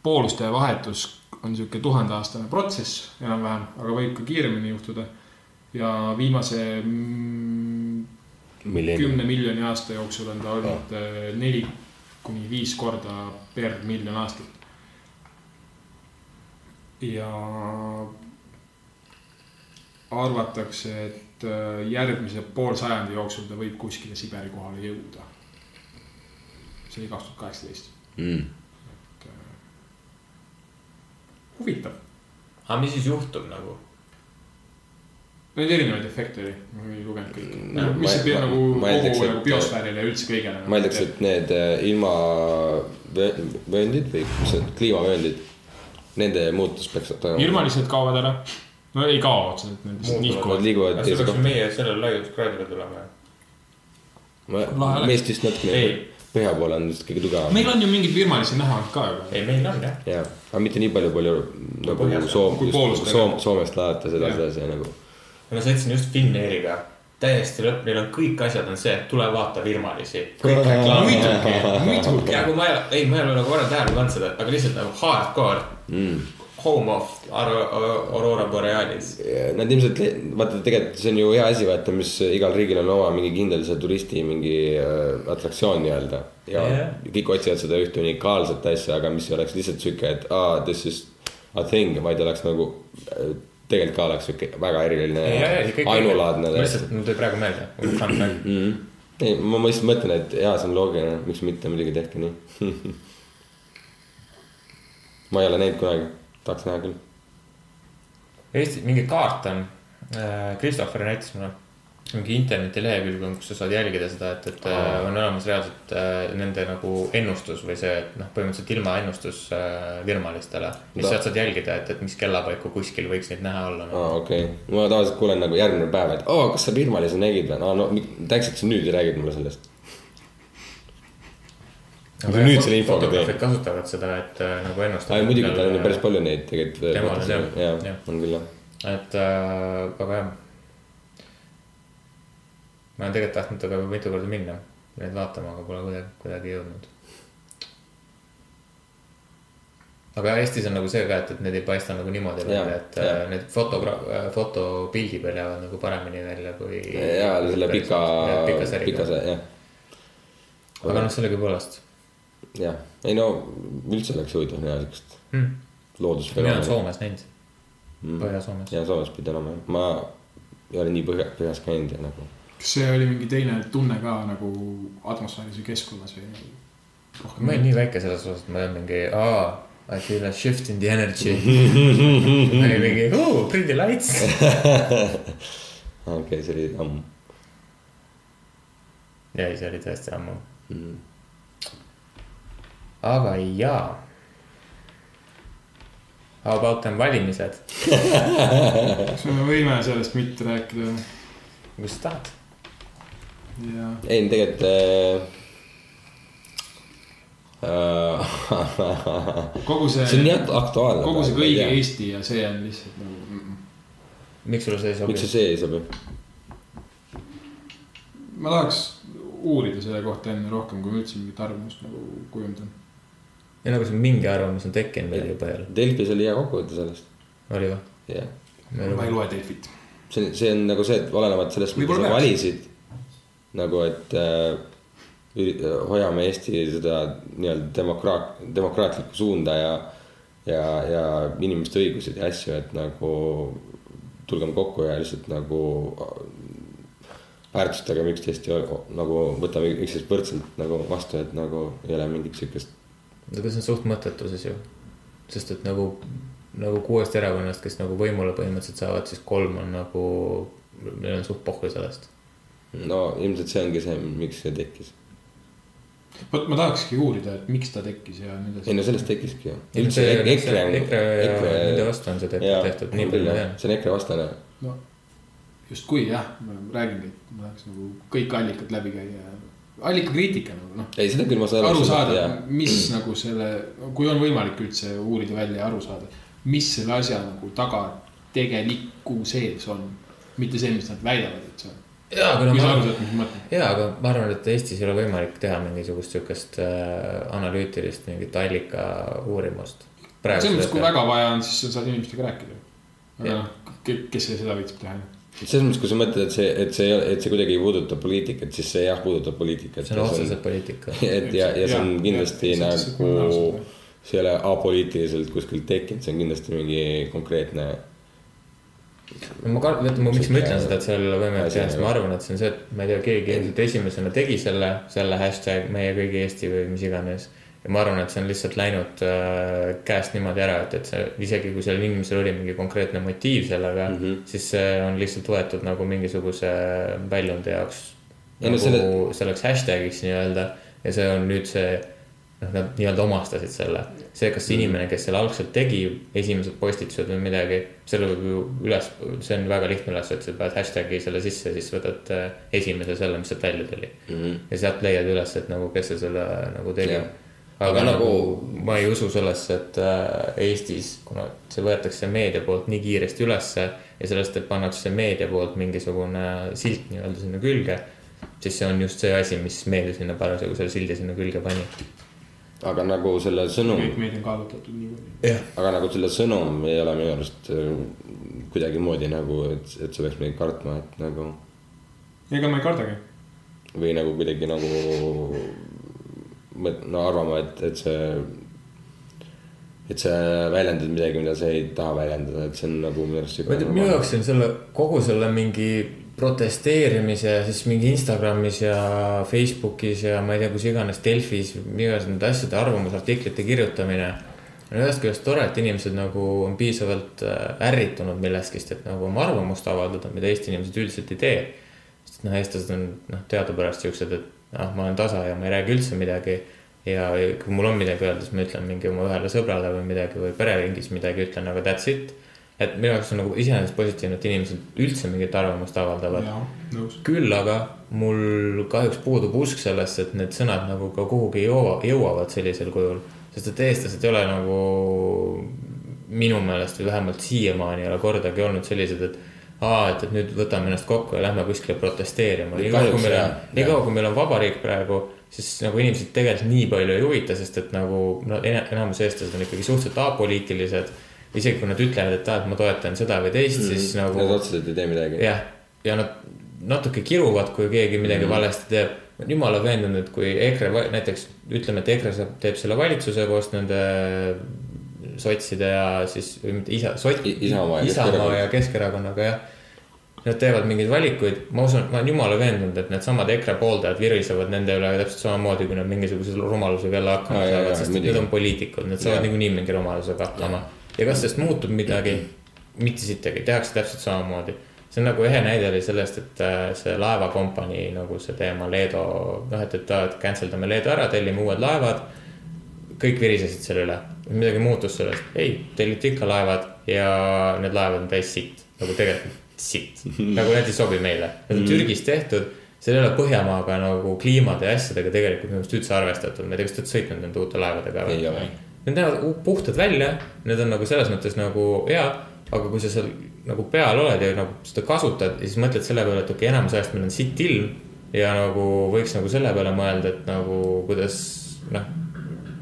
pooluste vahetus on sihuke tuhandeaastane protsess enam-vähem, aga võib ka kiiremini juhtuda. Ja viimase mm, milline. kümne miljoni aasta jooksul on ta olnud äh, neli kuni viis korda per miljon aastat. ja arvatakse, et äh, järgmise poolsajandi jooksul ta võib kuskile Siberi kohale jõuda. see oli kaks tuhat kaheksateist. mm.. huvitav, aga mis siis juhtub nagu? Neid erinevaid efekte oli, ma ei lugenud kõiki No,. mis see pea- nagu kogu nagu biosfäärile ja üldse kõigele. ma eeldaks, et need äh, ilmavööndid või mis need kliimavööndid, nende muutus peaks toimuma. ilmalised kaovad ära. no ei kao otseselt, need lihtsalt nihkuvad. Liiguvad kas teise kohta. meie sellele laiutuskraadile tulema? Meist vist natukene põhja poole on vist kõige tugevam. meil on ju mingeid virmalisi näha ka juba. ei, meil on jah. jaa, aga mitte nii palju, palju nagu Soom- Soomest laadates Jah. edasi-edasi nagu. Ma sõitsin just Finnairiga, täiesti lõpp, neil on kõik asjad on see, tule vaata [LAUGHS] reklaamid. muidugi, muidugi. ja kui ma, ei, ma ei ole nagu varem tähele pannud seda, aga lihtsalt nagu hardcore mm.. home of Aurora Borealis. Nad ilmselt, vaata tegelikult see on ju hea asi, vaata, mis igal riigil on oma mingi kindel see turisti mingi äh, atraktsioon nii-öelda. ja yeah. kõik otsivad seda ühte unikaalset asja, aga mis ei oleks lihtsalt sihuke, et aa, this is a thing, vaid oleks nagu. Tegelikult ka oleks sihuke väga eriline, ainulaadne. lihtsalt mul tuli praegu meelde, fun fact. mm.. ei, ma lihtsalt mõtlen, et jaa, see on loogiline, miks mitte muidugi tehke nii. [LAUGHS] ma ei ole näinud kunagi, tahaks näha küll. Eesti mingi kaart on, Christopher näitas mulle, mingi internetilehekülg on, kus sa saad jälgida seda, et, et äh, on olemas reaalselt äh, nende nagu ennustus või see, et noh, põhimõtteliselt ilmaennustus äh, virmalistele. mis Da- sealt saad jälgida, et, et mis kellapaiku kuskil võiks neid näha olla no.. aa, okei okay., ma tavaliselt kuulen nagu järgmine päev, et oo, kas sa Birmalisi nägid või, no, no et sa nüüd räägid mulle sellest. Aga nüüd selle infoga fotograafid tee. kasutavad seda, et äh, nagu ennustada. aa, muidugi, tal on ju päris palju neid tegelikult. Temal on jah, jah., on küll jah. et äh, aga jah. Ma olen tegelikult tahtnud temaga juba mitu korda minna, neid vaatama, aga pole kuidagi, kuidagi jõudnud. aga Eestis on nagu see ka, et, et need ei paista nagu niimoodi välja, et äh, need fotogra-, fotopildi peal jäävad nagu paremini välja kui. jaa, selle pika, pika pika see, jah. aga noh, sellegipoolest jah, ei no üldse oleks huvitav näha siukest hmm.. mina loodusfenoomeni olen. Soomes näinud, Mm. Põhja-Soomes. ja Soomes pidi olema ma ei ole nii põhja, põhjas käinud ja nagu. Kas see oli mingi teine tunne ka nagu atmosfääris või keskkonnas või? ma olin nii väike selles osas, et ma olin mingi, aa, I feel a shift in the energy. ma olin mingi, oo, pretty lights. [LAUGHS] okei, see oli ammu ja see oli tõesti ammu. mm.. aga jaa. How about them valimised, kas me võime sellest mitte rääkida? kus sa tahad? Ja ei, tegelikult äh,. kogu see, see on nii akt- aktuaalne. kogu see kõigi. Eesti ja see on lihtsalt nagu mm, -mm. miks sulle see ei sobi miks? see see ei sobi? ma tahaks uurida selle kohta enne rohkem, kui ma üldse mingit arvamust nagu kujundan. ja nagu see mingi arvamus on tekkinud meil juba jälle, Delfis oli hea kokkuvõte sellest, oli või? jah. ma ei loe Delfit. see see on nagu see, et olenevalt sellest, mida sa valisid. nagu, et äh, hoiame Eesti seda nii-öelda demokraat, demokraatlikku suunda ja, ja, ja inimeste õigused ja asju, et nagu tulgem kokku ja lihtsalt nagu väärtustagem üksteist ja nagu võtame üksteist võrdselt nagu vastu, et nagu ei ole mingit siukest. aga see on suht mõttetu siis ju. sest et nagu, nagu kuuest erakonnast, kes nagu võimule põhimõtteliselt saavad, siis kolm on nagu, neil on suht pohhu sellest. No ilmselt see ongi see, miks see tekkis. vot ma tahakski uurida, et miks ta tekkis ja nii ei edasi. no sellest tekkiski ju. ilmselt see, EKRE, EKRE, nende vastu on see tehtud, tehtud, nii palju tean. see on EKRE vastane. no justkui jah, ma räägingi, et ma tahaks nagu kõik allikad läbi käia. allikakriitika nagu noh, ei, seda küll ma saan aru saada, mis nagu selle, kui on võimalik üldse uurida välja ja aru saada, mis selle asja nagu taga tegeliku sees on. mitte see, mis nad väidavad, et see on. jaa, aga no ma arvan, jaa, aga ma arvan, et Eestis ei ole võimalik teha mingisugust sihukest äh, analüütilist mingit allika uurimust. selles mõttes, kui väga vaja on, siis sa saad inimestega rääkida. aga noh, kes seda viitsib teha. selles mõttes, kui sa mõtled, et see, et see, et see kuidagi ei puuduta poliitikat, siis see jah puudutab poliitikat. see on otseselt poliitika. [LAUGHS] et ja, ja see on kindlasti nagu see ei ole apoliitiliselt kuskilt tekkinud, see on kindlasti mingi konkreetne. Ma ka, vaata ma, miks ma ütlen seda, et seal võime teha, ma arvan, et see on see, et ma ei tea, keegi ilmselt esimesena tegi selle, selle hashtag meie kõigi Eesti või mis iganes. ja ma arvan, et see on lihtsalt läinud äh, käest niimoodi ära, et, et see isegi kui sellel inimesel oli mingi konkreetne motiiv sellega mm. -hmm. siis see on lihtsalt võetud nagu mingisuguse väljundi jaoks nagu selle... selleks hashtag'iks nii-öelda ja see on nüüd see noh, nad nii-öelda omastasid selle. see, kas inimene, kes selle algselt tegi, esimesed postitused või midagi, selle võib ju üles, see on väga lihtne üles otsida, paned hashtag'i selle sisse, siis võtad äh, esimese selle, mis sealt välja tuli mm. -hmm. ja sealt leiad üles, et nagu kes see selle nagu tegi Jah.. aga, Aga nagu nagu- ma ei usu sellesse, et äh, Eestis, kuna see võetakse meedia poolt nii kiiresti ülesse ja sellest, et pannakse meedia poolt mingisugune silt nii-öelda sinna külge, siis see on just see asi, mis meedia sinna parasjagu selle sildi sinna külge pani. Aga nagu selle sõnum, kõik meid on kallutatud niimoodi. aga nagu selle sõnum ei ole minu arust äh, kuidagimoodi nagu, et, et sa peaks midagi kartma, et nagu ega ma ei kardagi. või nagu kuidagi nagu mõt- no arvama, et, et see, et sa väljendad midagi, mida sa ei taha väljendada, et see on nagu minu arust ma ei tea, minu jaoks on selle, kogu selle mingi protesteerimise ja siis mingi Instagramis ja Facebookis ja ma ei tea, kus iganes Delfis, igasuguste nende asjade arvamusartiklite kirjutamine. on ühest küljest tore, et inimesed nagu on piisavalt äh, ärritunud millestki, et nagu oma arvamust avaldada, mida Eesti inimesed üldiselt ei tee. sest noh, eestlased on noh, teadupärast siuksed, et noh, ma olen tasa ja ma ei räägi üldse midagi. ja kui mul on midagi öelda, siis ma ütlen mingi oma ühele sõbrale või midagi või pereringis midagi ütlen, aga that's it. Et minu jaoks on nagu iseenesest positiivne, et inimesed üldse mingit arvamust avaldavad. küll aga mul kahjuks puudub usk sellesse, et need sõnad nagu ka kuhugi jõua, jõuavad sellisel kujul. sest et eestlased ei ole nagu minu meelest või vähemalt siiamaani ei ole kordagi olnud sellised, et aa, et, et nüüd võtame ennast kokku ja lähme kuskile protesteerima. nii kaua, kui meil on jah,, nii jah. kaua, kui meil on vabariik praegu, siis nagu inimesed tegelikult nii palju ei huvita, sest et nagu no, ena- enamus eestlased on ikkagi suhteliselt apoliitilised. Isegi kui nad ütlevad, et aa, et ma toetan seda või teist mm, -hmm. siis nagu Nad otseselt ei tee midagi. jah, ja nad natuke kiruvad, kui keegi midagi mm. valesti teeb. ma olen jumala veendunud, et kui EKRE näiteks ütleme, et EKRE saab, teeb selle valitsuse koos nende sotside ja siis, või mitte isa, sot- Isamaa ja Isamaa ja Keskerakonnaga jah. Nad teevad mingeid valikuid, ma usun, ma olen jumala veendunud, et needsamad EKRE pooldajad virisevad nende üle täpselt samamoodi, kui nad mingisuguse rumalusega jälle hakkama saavad, sest muidugi. need on poliitikud, nad saavad niikuinii mingi rumalusega hakkama. Ja kas sellest muutub midagi? mitte sittagi, tehakse täpselt samamoodi. see on nagu ehe näide oli sellest, et äh, see laevakompanii nagu see teema Leedo, noh, et, et, et cancel dame Leedo ära, tellime uued laevad. kõik virisesid selle üle, midagi muutus sellest, ei, telliti ikka laevad ja need laevad on täis sitt, nagu tegelikult sitt, nagu need ei sobi meile, need on Türgis tehtud seal ei ole Põhjamaaga nagu kliimade ja asjadega tegelikult minu arust üldse arvestatud, ma ei tea, kas te olete sõitnud nende uute laevadega või? ei ole. Need näevad puhtad välja, need on nagu selles mõttes nagu hea, aga kui sa seal nagu peal oled ja nagu seda kasutad ja siis mõtled selle peale, et okei okay,, enamus ajast meil on sitt ilm ja nagu võiks nagu selle peale mõelda, et nagu kuidas noh.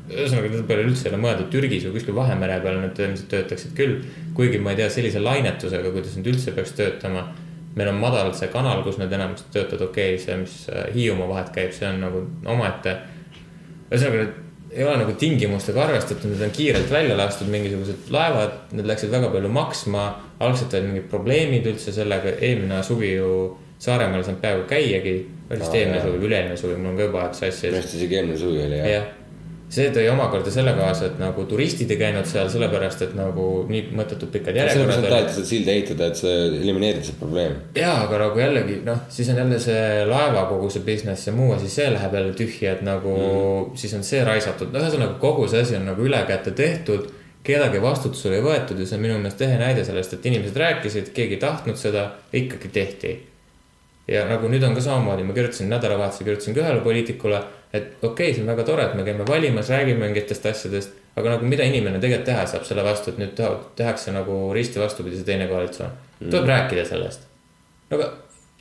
ühesõnaga, nende peale üldse ei ole mõeldud Türgis või kuskil Vahemere peal nad ilmselt töötaksid küll. kuigi ma ei tea sellise lainetusega, kuidas nad üldse peaks töötama. meil on madalalt see kanal, kus nad enamasti töötavad, okei okay,, see, mis Hiiumaa vahet käib, see on nagu omaette ühesõnaga, need ei ole nagu tingimustega arvestatud, need on kiirelt välja lastud mingisugused laevad, need läksid väga palju maksma. algselt olid mingid probleemid üldse sellega, eelmine suvi ju Saaremaal ei saanud peaaegu käiagi. oli vist eelmine suvi või üle-eelmine suvi, mul on ka juba aeg sassi minu arust isegi eelmine suvi oli jah. jah, see tõi omakorda selle kaasa, et nagu turistid ei käinud seal sellepärast, et nagu nii mõttetult pikad sellepärast järjekorrad olid. taheti seda silda ehitada, et see elimineerida see probleem. jaa, aga nagu jällegi noh, siis on jälle see laeva kogu see business ja muu asi, see läheb jälle tühja, et nagu mm. siis on see raisatud, no ühesõnaga kogu see asi on nagu ülekäte tehtud. kedagi vastutusele ei võetud ja see on minu meelest ehe näide sellest, et inimesed rääkisid, keegi ei tahtnud seda, ikkagi tehti. ja nagu nüüd on ka samamoodi, ma kirjutasin nädalavahetusel, kirjutasin ka ühele poliitikule, et okei okay,, see on väga tore, et me käime valimas, räägime mingitest asjadest. aga nagu mida inimene tegelikult teha saab selle vastu, et nüüd teha- tehakse nagu risti vastupidi see teine koalitsioon. tuleb rääkida sellest. no aga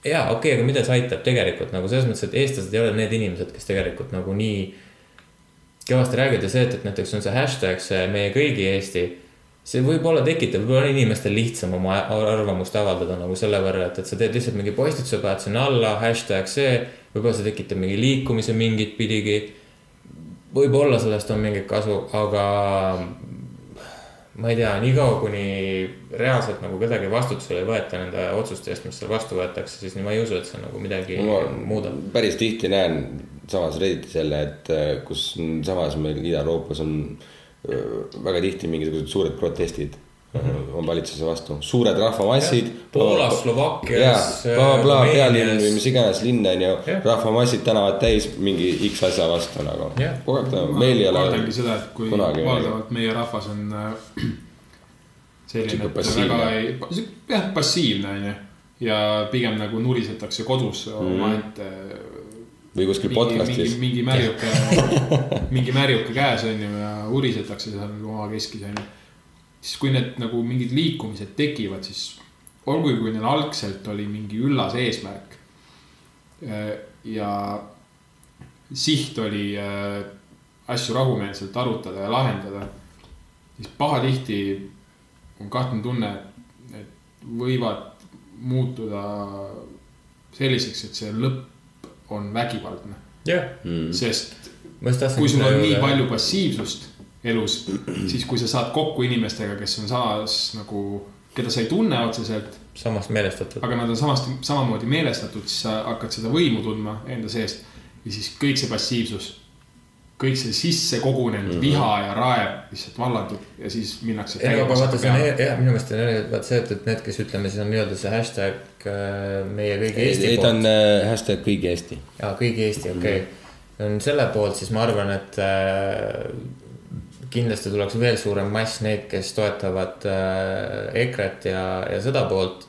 jaa, okei okay,, aga mida see aitab tegelikult nagu selles mõttes, et eestlased ei ole need inimesed, kes tegelikult nagu nii kõvasti räägivad ja see, et, et näiteks on see hashtag, see meie kõigi Eesti. see võib-olla tekitab, võib-olla on inimestel lihtsam oma arvamust avaldada nagu selle võrra, et, et sa teed lihtsalt mingi postituse, paned sinna alla hashtag see. Võib-olla see tekitab mingi liikumise mingit pidigi. võib-olla sellest on mingit kasu, aga ma ei tea, niikaua kuni reaalselt nagu kedagi vastutusele ei võeta nende otsuste eest, mis seal vastu võetakse, siis ma ei usu, et see nagu midagi ma muudab. päris tihti näen samas Redditis jälle, et äh, kus samas meil Ida-Euroopas on äh, väga tihti mingisugused suured protestid on valitsuse vastu, suured rahvamassid. Poolas, Slovakkias, blablabla, pealinn või mis iganes linn on ju rahvamassid tänavad täis mingi X asja vastu nagu kogu aeg ta, meil ei ole kardangi seda, et kui valdavalt meie rahvas on äh, [CLEARS THROAT] selline, et passiivne. väga ei, jah, passiivne on ju. ja pigem nagu nurisetakse kodus Mhm. omaette või kuskil podcast'is. mingi märjuke, [LAUGHS] mingi märjuke käes on ju ja urisetakse seal omakeskis on ju. Siis kui need nagu mingid liikumised tekivad, siis olgugi, kui neil algselt oli mingi üllas eesmärk. ja siht oli äh, asju rahumeelselt arutada ja lahendada, siis pahatihti on kahtlane tunne, et võivad muutuda selliseks, et see lõpp on vägivaldne, jah, sest ma just tahtsin. kui sul on nii palju passiivsust elus, siis kui sa saad kokku inimestega, kes on samas nagu, keda sa ei tunne otseselt, samast meelestatud. aga nad on samast, samamoodi meelestatud, siis sa hakkad seda võimu tundma enda sees. ja siis kõik see passiivsus, kõik see sisse kogunenud mm -hmm. viha ja raev lihtsalt vallandub ja siis minnakse. ei, aga vaata, see on jah, minu meelest on jah, vaat see, et, et need, kes ütleme, siis on nii-öelda see hashtag äh, meie kõigi Eesti ei, ta on. äh, hashtag kõigi Eesti. jaa, kõigi Eesti, okei okay.. on selle poolt, siis ma arvan, et äh, kindlasti tuleks veel suurem mass neid, kes toetavad äh, EKRE-t ja, ja seda poolt.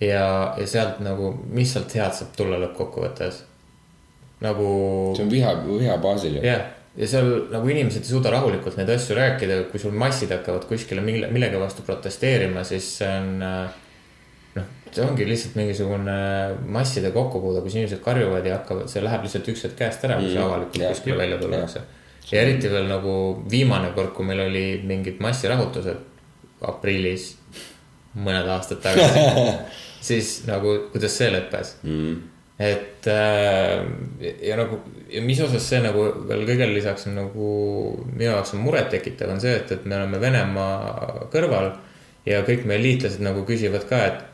ja, ja sealt nagu, mis sealt head saab tulla lõppkokkuvõttes? nagu see on viha, viha baasil ju. jah, ja seal nagu inimesed ei suuda rahulikult neid asju rääkida, kui sul massid hakkavad kuskile mille, millegi vastu protesteerima, siis see on äh, noh, see ongi lihtsalt mingisugune masside kokkupuude, kus inimesed karjuvad ja hakkavad, see läheb lihtsalt üks hetk käest ära, kui see Mm, avalikult kuskile välja tullakse. Ja eriti veel nagu viimane kord, kui meil oli mingid massirahutused aprillis mõned aastad tagasi, [LAUGHS] siis nagu, kuidas see lõppes Mm. et äh, ja nagu ja mis osas see nagu veel kõigele lisaks on nagu minu jaoks on murettekitav, on see, et, et me oleme Venemaa kõrval ja kõik meie liitlased nagu küsivad ka, et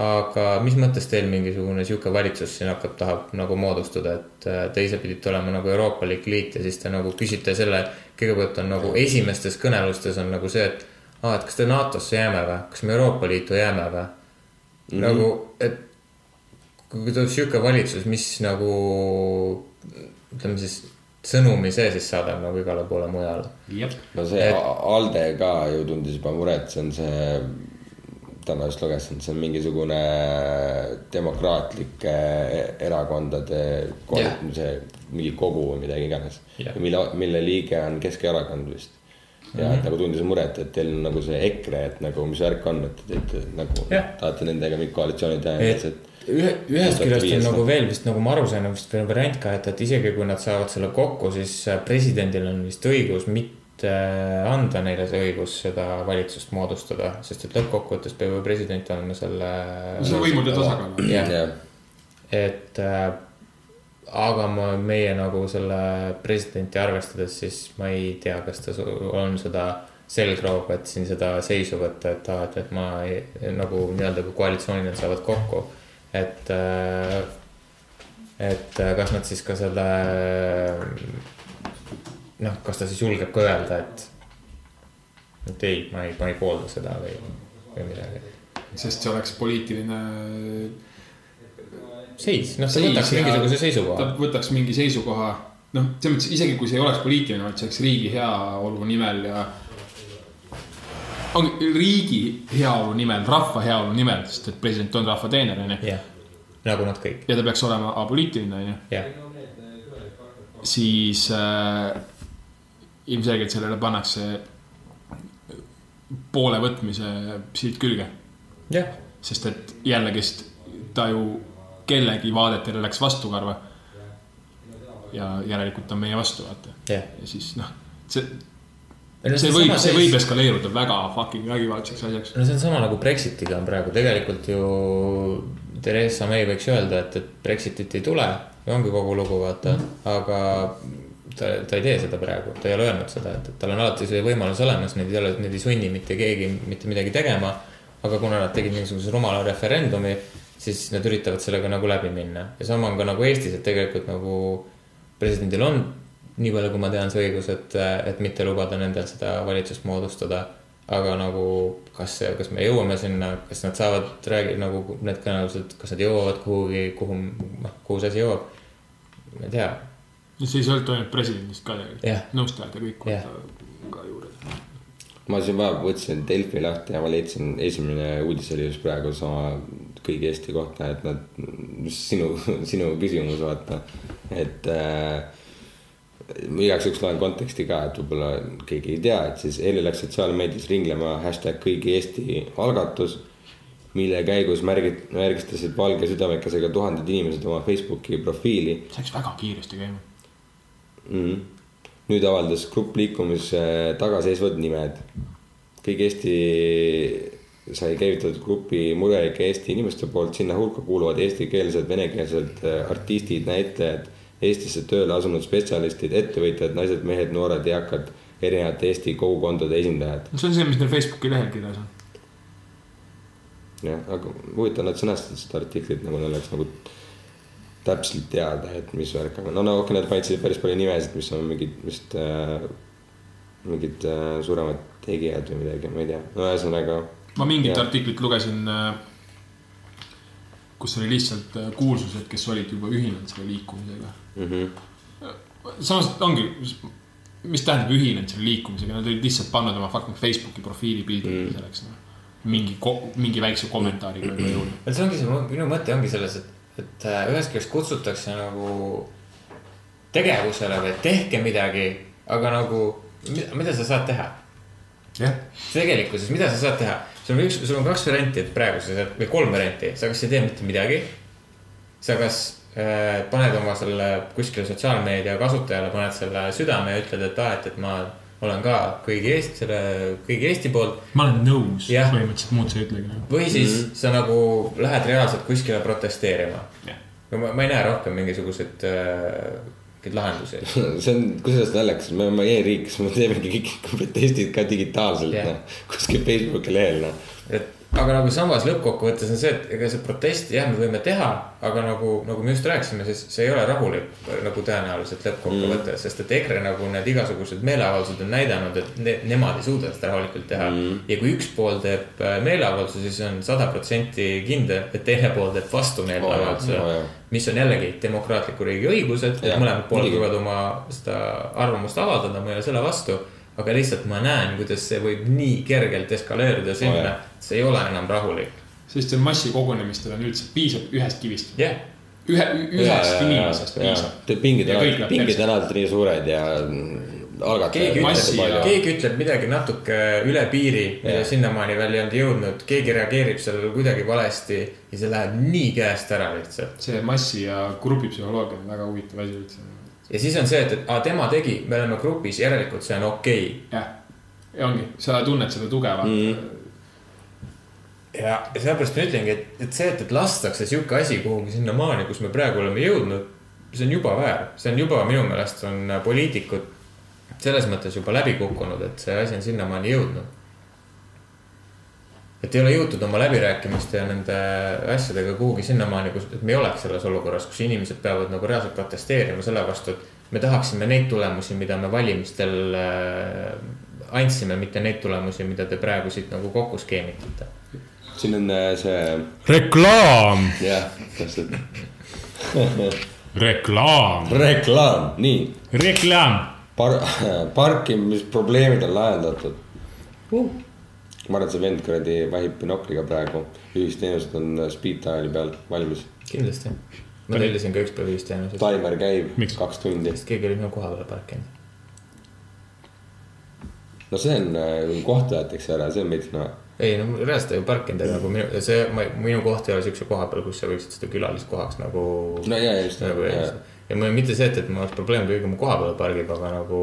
aga mis mõttes teil mingisugune sihuke valitsus siin hakkab, tahab nagu moodustuda, et äh, te ise pidite olema nagu Euroopalik Liit ja siis te nagu küsite selle, kõigepealt on nagu esimestes kõnelustes on nagu see, et aa, et kas te NATO-sse jääme või, kas me Euroopa Liitu jääme või mm. -hmm. nagu, et kui tuleb sihuke valitsus, mis nagu ütleme siis sõnumi see siis saadab nagu igale poole mujale. jep, no see et... Alde ka ju tundis juba muret, see on see, täna just lugesin, see on mingisugune demokraatlike erakondade Jah. yeah. mingi kogu või midagi iganes yeah., mille, mille liige on Keskerakond vist. ja mm -hmm. nagu tundis muret, et teil on nagu see EKRE, et nagu mis värk on, et te teete nagu Jah. tahate nendega mingit koalitsiooni teha, et et ühe, ühest küljest on nagu veel vist nagu ma aru sain, on vist veel variant ka, et, et isegi kui nad saavad selle kokku, siis presidendil on vist õigus mitte anda neile see õigus seda valitsust moodustada, sest et lõppkokkuvõttes peab ju president andma selle. see on võimude tasakaal. jah, jah, et äh, aga ma, meie nagu selle presidenti arvestades, siis ma ei tea, kas ta on seda selgroogu, et siin seda seisu võtta, et aa, et, et ma ei, nagu nii-öelda, kui koalitsioonid saavad kokku, et äh, et äh, kas nad siis ka selle noh, kas ta siis julgeb ka öelda, et et ei, ma ei, ma ei poolda seda või, või midagi sest see oleks poliitiline seis, noh, ta võtaks mingisuguse ta seisukoha. võtaks mingi seisukoha, noh, selles mõttes isegi kui see ei oleks poliitiline, vaid see oleks riigi heaolu nimel ja. ongi riigi heaolu nimel, rahva heaolu nimel, sest et president on rahva teener, onju. nagu nad kõik, ja ta peaks olema apoliitiline, onju. siis äh, ilmselgelt sellele pannakse poole võtmise silt külge. jah, sest et jällegist ta ju kellegi vaadetele läks vastukarva. ja järelikult on meie vastu, vaata. jah. ja siis noh, see, see võib, see võib eskaleeruda väga fucking vägivaldseks asjaks. no see on sama nagu Brexitiga on praegu tegelikult ju Theresa May võiks öelda, et, et Brexitit ei tule ja ongi kogu lugu, vaata, aga ta, ta ei tee seda praegu, ta ei ole öelnud seda, et, et tal on alati see võimalus olemas, neid ei ole, neid ei sunni mitte keegi mitte midagi tegema. aga kuna nad tegid mingisuguse rumala referendumi, siis nad üritavad sellega nagu läbi minna ja sama on ka nagu Eestis, et tegelikult nagu presidendil on nii palju, kui ma tean, see õigus, et, et mitte lubada nendel seda valitsust moodustada. aga nagu, kas, kas me jõuame sinna, kas nad saavad räägi- nagu need kõnelused, kas nad jõuavad kuhugi, kuhu, noh, kuhu see asi jõuab. ma ei tea, see ei sõltu ainult presidendist ka tegelikult nõustajad ja kõik võtta ka juurde. ma siin vahepeal võtsin Delfi lahti ja ma leidsin, esimene uudis oli just praegu sama kõigi Eesti kohta, et nad, sinu, [LAUGHS] sinu küsimus vaata, et äh, ma igaks juhuks loen konteksti ka, et võib-olla keegi ei tea, et siis eile läks sotsiaalmeedias ringlema hashtag kõigi Eesti algatus, mille käigus märgid, märgistasid valge südamekesega tuhanded inimesed oma Facebooki profiili see läks väga kiiresti käima. mm. -hmm. nüüd avaldas grupp liikumise tagaseisvad nimed. kõik Eesti sai käivitatud grupi murelike Eesti inimeste poolt, sinna hulka kuuluvad eestikeelsed, venekeelsed äh, artistid, näitlejad, Eestisse tööle asunud spetsialistid, ettevõtjad, naised, mehed, noored, eakad, erinevate Eesti kogukondade esindajad. see on see, mis neil Facebooki lehel kirjas on. jah, aga huvitav, nad sõnastasid seda artiklit nagu neil oleks nagu täpselt teada, et mis värk, aga no no okei, nad siia päris palju nimesid, mis on mingid vist äh, mingid äh, suuremad tegijad või midagi, ma ei tea, no ühesõnaga. ma mingit Jah. artiklit lugesin, kus oli lihtsalt äh, kuulsused, kes olid juba ühinenud selle liikumisega. Mm -hmm. samas ongi, mis tähendab ühinenud selle liikumisega, nad olid lihtsalt pannud oma fucking Facebooki profiili pildi mm. selleks no.. mingi, mingi väikse kommentaariga võib-olla jõudnud. et see ongi see, minu mõte ongi selles, et, et äh, ühest küljest kutsutakse nagu tegevusele või tehke midagi, aga nagu mida, mida sa saad teha? jah, tegelikkuses, mida sa saad teha? sul on üks, sul on kaks varianti, et praegu sa saad või kolm varianti, sa kas ei tee mitte midagi. sa kas äh, paned oma selle kuskile sotsiaalmeedia kasutajale, paned selle südame ja ütled, et aa, et, et ma olen ka kõigi Eesti, selle kõigi Eesti poolt. ma olen nõus, põhimõtteliselt muud sa ei ütlegi. või siis mm -hmm. sa nagu lähed reaalselt kuskile protesteerima no ma, ma ei näe rohkem mingisuguseid äh, mingeid lahendusi. [LAUGHS] see on kusjuures naljakas, me oleme e-riik, siis me teemegi kõik protestid ka digitaalselt noh, kuskil Facebooki lehel noh. et aga nagu samas lõppkokkuvõttes on see, et ega see protest jah, me võime teha, aga nagu, nagu me just rääkisime, siis see ei ole rahulik nagu tõenäoliselt lõppkokkuvõttes mm., sest et EKRE nagu need igasugused meeleavaldused on näidanud, et ne, nemad ei suuda seda rahulikult teha mm.. ja kui üks pool teeb äh, meeleavalduse, siis on sada protsenti kindel, et teine pool teeb vastu meeleavalduse Oo, jah. mis on jällegi demokraatliku riigi õigused, mõlemad pooled võivad oma seda arvamust avaldada, ma ei ole selle vastu. Aga lihtsalt ma näen, kuidas see võib nii kergelt eskaleeruda sinna oh, see ei ole enam rahulik. sest massikogunemistel on üldse, piisab ühest kivist. jah, ühe, ühest inimesest piisab. pingid Ja on persse. on alati nii suured ja algatajad keegi keegi ütleb midagi natuke üle piiri sinnamaani veel ei olnud jõudnud, keegi reageerib sellele kuidagi valesti ja see läheb nii käest ära lihtsalt. see massi ja grupipsühholoogia on väga huvitav asi üldse. Ja siis on see, et, et aa, tema tegi, me oleme grupis, järelikult see on okei okay.. jah, ja ongi, sa tunned seda tuge vaata mm.. ja ja sellepärast ma ütlengi, et, et see, et, et lastakse sihuke asi kuhugi sinnamaani, kus me praegu oleme jõudnud, see on juba väär, see on juba minu meelest on poliitikud selles mõttes juba läbi kukkunud, et see asi on sinnamaani jõudnud. Et ei ole jõutud oma läbirääkimiste ja nende asjadega kuhugi sinnamaani, kus, et me ei oleks selles olukorras, kus inimesed peavad nagu reaalselt protesteerima selle vastu, et me tahaksime neid tulemusi, mida me valimistel äh, andsime, mitte neid tulemusi, mida te praegu siit nagu kokku skeemitate siin on äh, see, reklaam, jah, täpselt, [LAUGHS] reklaam, reklaam, nii reklaam. par-, [LAUGHS] parkimisprobleemid on lahendatud uh.. Ma arvan, et see vend kuradi vahib binokliga praegu, ühisteenused on speed dial'i peal valmis. kindlasti. ma tellisin ka üks päev ühisteenuseid, taimer käib Miks? kaks tundi. sest keegi oli minu koha peale parkinud. no see on äh, koht jäetakse ära, see on veits no ei no reaalselt ei parkinud, aga nagu minu, see, minu koht ei ole siukse koha peal, kus sa võiksid seda külaliskohaks nagu. no ja, just nagu ja.. ja on mitte see, et, et mul oleks probleem, kui keegi mu koha peale pargib, aga nagu.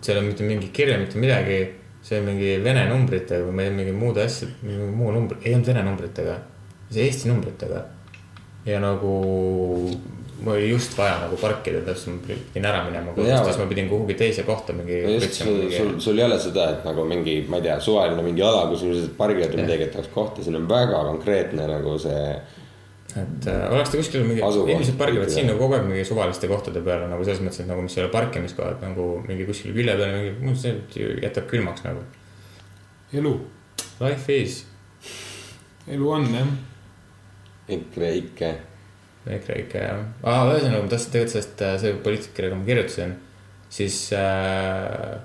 seal on mitte mingit kirja, mitte midagi. See mingi vene numbritega või mingi muude asjad, mingi muu number, ei olnud vene numbritega. see Eesti numbritega. ja nagu mul oli just vaja nagu parkida, täpselt ma pidin ära minema siis ma pidin kuhugi teise kohta mingi just, sul, sul, sul ei ole seda, et nagu mingi, ma ei tea, suvaline mingi ala, kus inimesed pargivad või midagi, et tahaks kohta, siin on väga konkreetne nagu see. Et äh, oleks ta kuskil mingi, inimesed pargivad siin nagu kogu aeg mingi suvaliste kohtade peale nagu selles mõttes, et nagu mis ei ole parkimiskohad nagu mingi kuskil külje peal mingi, mul see jätab külmaks nagu. elu, Life is, elu on jah. EKRE, ikke. EKRE ikka jah ah,. ühesõnaga ma tahtsin tegelikult sellest, see poliitik, kellega ma kirjutasin, siis äh,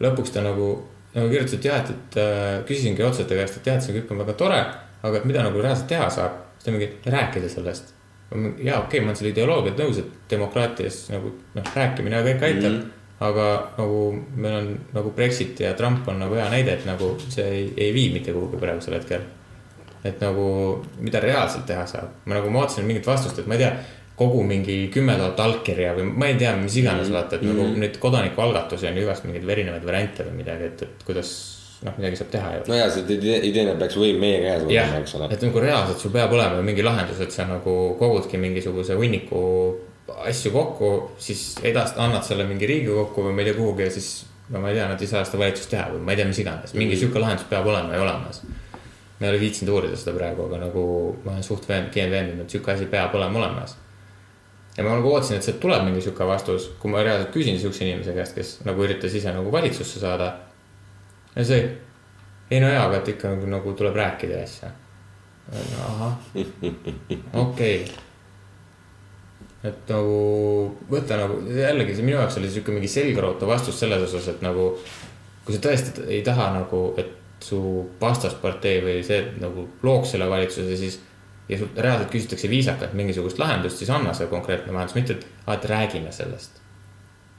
lõpuks ta nagu, nagu kirjutas, et jah, et, et äh, küsisingi otse ta käest, et jah, et see kõik on väga tore, aga et mida nagu reaalselt teha saab, siis ta mingi rääkida sellest. ja okei okay,, ma olen selle ideoloogiaga nõus, et demokraatias nagu noh, rääkimine kõik aitab mm. -hmm aga nagu meil on nagu Brexit ja Trump on nagu hea näide, et nagu see ei, ei vii mitte kuhugi praegusel hetkel et nagu, mida reaalselt teha saab. ma nagu, ma ootasin mingit vastust, et ma ei tea, kogu mingi kümme tuhat allkirja või ma ei tea, mis iganes, vaata, et mm -hmm. nagu neid kodanikualgatusi on ju igast mingeid erinevaid variante või midagi, et, et kuidas noh, midagi saab teha ju. no ja see idee- ideene peaks võim meie käes olema, eks, ole. et nagu reaalselt sul peab olema mingi lahendus, et sa nagu kogudki mingisuguse hunniku asju kokku, siis edast-, annad selle mingi Riigikokku või ma ei tea kuhugi ja siis no ma ei tea, nad ei saa seda valitsust teha või ma ei tea, mis iganes, mingi sihuke lahendus peab olema ja olemas ma ei ole viitsinud uurida seda praegu, aga nagu ma olen suht veen-, veendunud, et sihuke asi peab olema olemas. ja ma nagu ootasin, et sealt tuleb mingi sihuke vastus, kui ma reaalselt küsin sihukese inimese käest, kes nagu üritas ise nagu valitsusse saada. Ja see, ei no jaa, aga et ikka nagu, nagu tuleb rääkida ja asja. ahah, okei okay.. et nagu võtta nagu jällegi see minu jaoks oli sihuke mingi selgrootav vastus selles osas, et nagu kui sa tõesti ei taha nagu, et su vastaspartei või see nagu looks selle valitsuse, siis ja sult reaalselt küsitakse viisakalt mingisugust lahendust, siis anna see konkreetne lahendus, mitte et, et räägime sellest.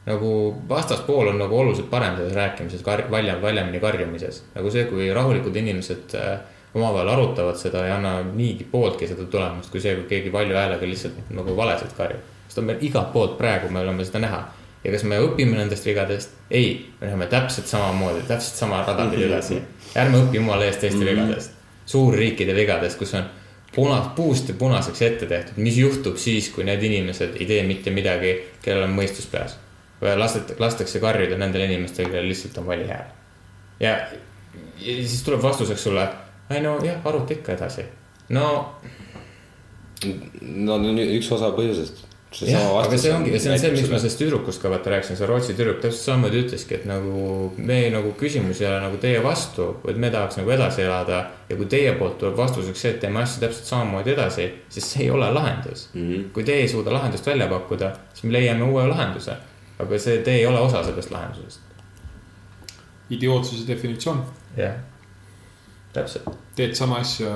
Nagu vastaspool on nagu oluliselt parem selles rääkimises, valja, valjemini karjumises. nagu see, kui rahulikud inimesed äh, omavahel arutavad seda ja anna niigi pooltki seda tulemust, kui see, kui keegi valju häälega lihtsalt nagu valesid karjub. sest on meil igalt poolt praegu, me oleme seda näha. ja kas me õpime nendest vigadest? ei, me läheme täpselt samamoodi, täpselt sama rada pidi edasi. ärme õpi jumala eest teiste vigadest, suurriikide vigadest, kus on punas, puust ja punaseks ette tehtud, mis juhtub siis, kui need inimesed ei tee mitte midagi, kellel on mõistus peas. lastet-, lastakse karjuda nendel inimestel, kellel lihtsalt on vali hääl. ja, ja siis tuleb vastuseks sulle, ei no jah, aruta ikka edasi. no no üks osa põhjusest. jah, aga see ongi, see on see, miks ma sellest tüdrukust ka vaata rääkisin, see Rootsi tüdruk täpselt samamoodi ütleski, et nagu me nagu küsimus ei ole nagu teie vastu, vaid me tahaks nagu edasi elada. ja kui teie poolt tuleb vastuseks see, et teeme asju täpselt samamoodi edasi, siis see ei ole lahendus mm. -hmm. kui teie ei suuda lahendust välja pakkuda, siis me leiame uue lahenduse. Aga see, te ei ole osa sellest lahendusest. idiootsuse definitsioon, jah, täpselt. teed sama asja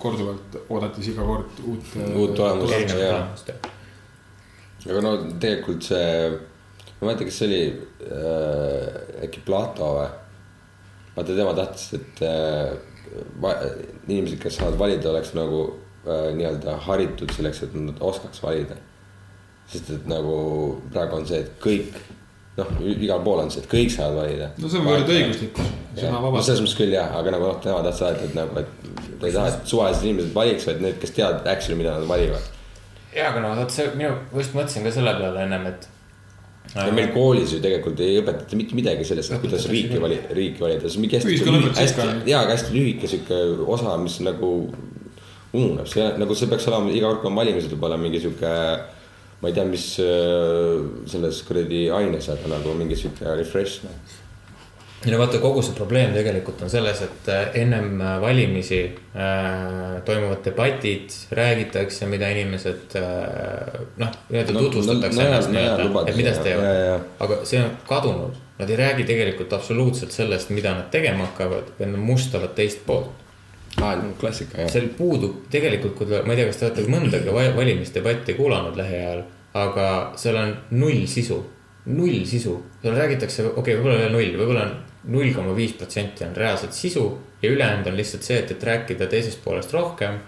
korduvalt, oodates iga kord uut. Uut tulemust. erinevat lahendust, jah. aga no tegelikult see, ma ei mäleta, kas see oli äh, äkki Plato või? vaata, tema tahtis, et äh, va, inimesed, kes saavad valida, oleks nagu äh, nii-öelda haritud selleks, et nad oskaks valida. Sest et nagu praegu on see, et kõik, noh, igal pool on see, et kõik saavad valida. no see on võrdõiguslikkus, no sõnavabadus selles. mõttes küll jah, aga nagu noh, tema tahtis alati, et nagu, et ta ei taha, et suvalised inimesed valiks, vaid need, kes teavad actually, mida nad valivad. ja, aga no vot see minu, just mõtlesin ka selle peale ennem, et. ja meil koolis ju tegelikult ei õpetata mitte midagi sellest, kuidas riiki vali-, riiki valida, see on mingi hästi hästi jaa, aga hästi lühike sihuke osa, mis nagu ununeb, see nagu see peaks olema iga kord, kui on valimised, olema mingi sihuke ma ei tea, mis äh, selles kuradi aines, aga nagu mingi sihuke refresh. noh. no vaata, kogu see probleem tegelikult on selles, et äh, ennem äh, valimisi äh, toimuvad debatid, räägitakse, mida inimesed äh, noh, nii-öelda No- tutvustatakse no- ennast nii-öelda, et mida sa teevad. aga see on kadunud, nad ei räägi tegelikult absoluutselt sellest, mida nad tegema hakkavad, nad mustavad teist poolt. aa, no klassika jah. seal puudub tegelikult, kui te, ma ei tea, kas te olete mõndagi va- valimisdebatti kuulanud lähiajal, aga seal on null sisu, null sisu. seal räägitakse, okei okay,, võib-olla ei ole null, võib-olla on null koma viis protsenti on reaalset sisu ja ülejäänud on lihtsalt see, et, et rääkida teisest poolest rohkem,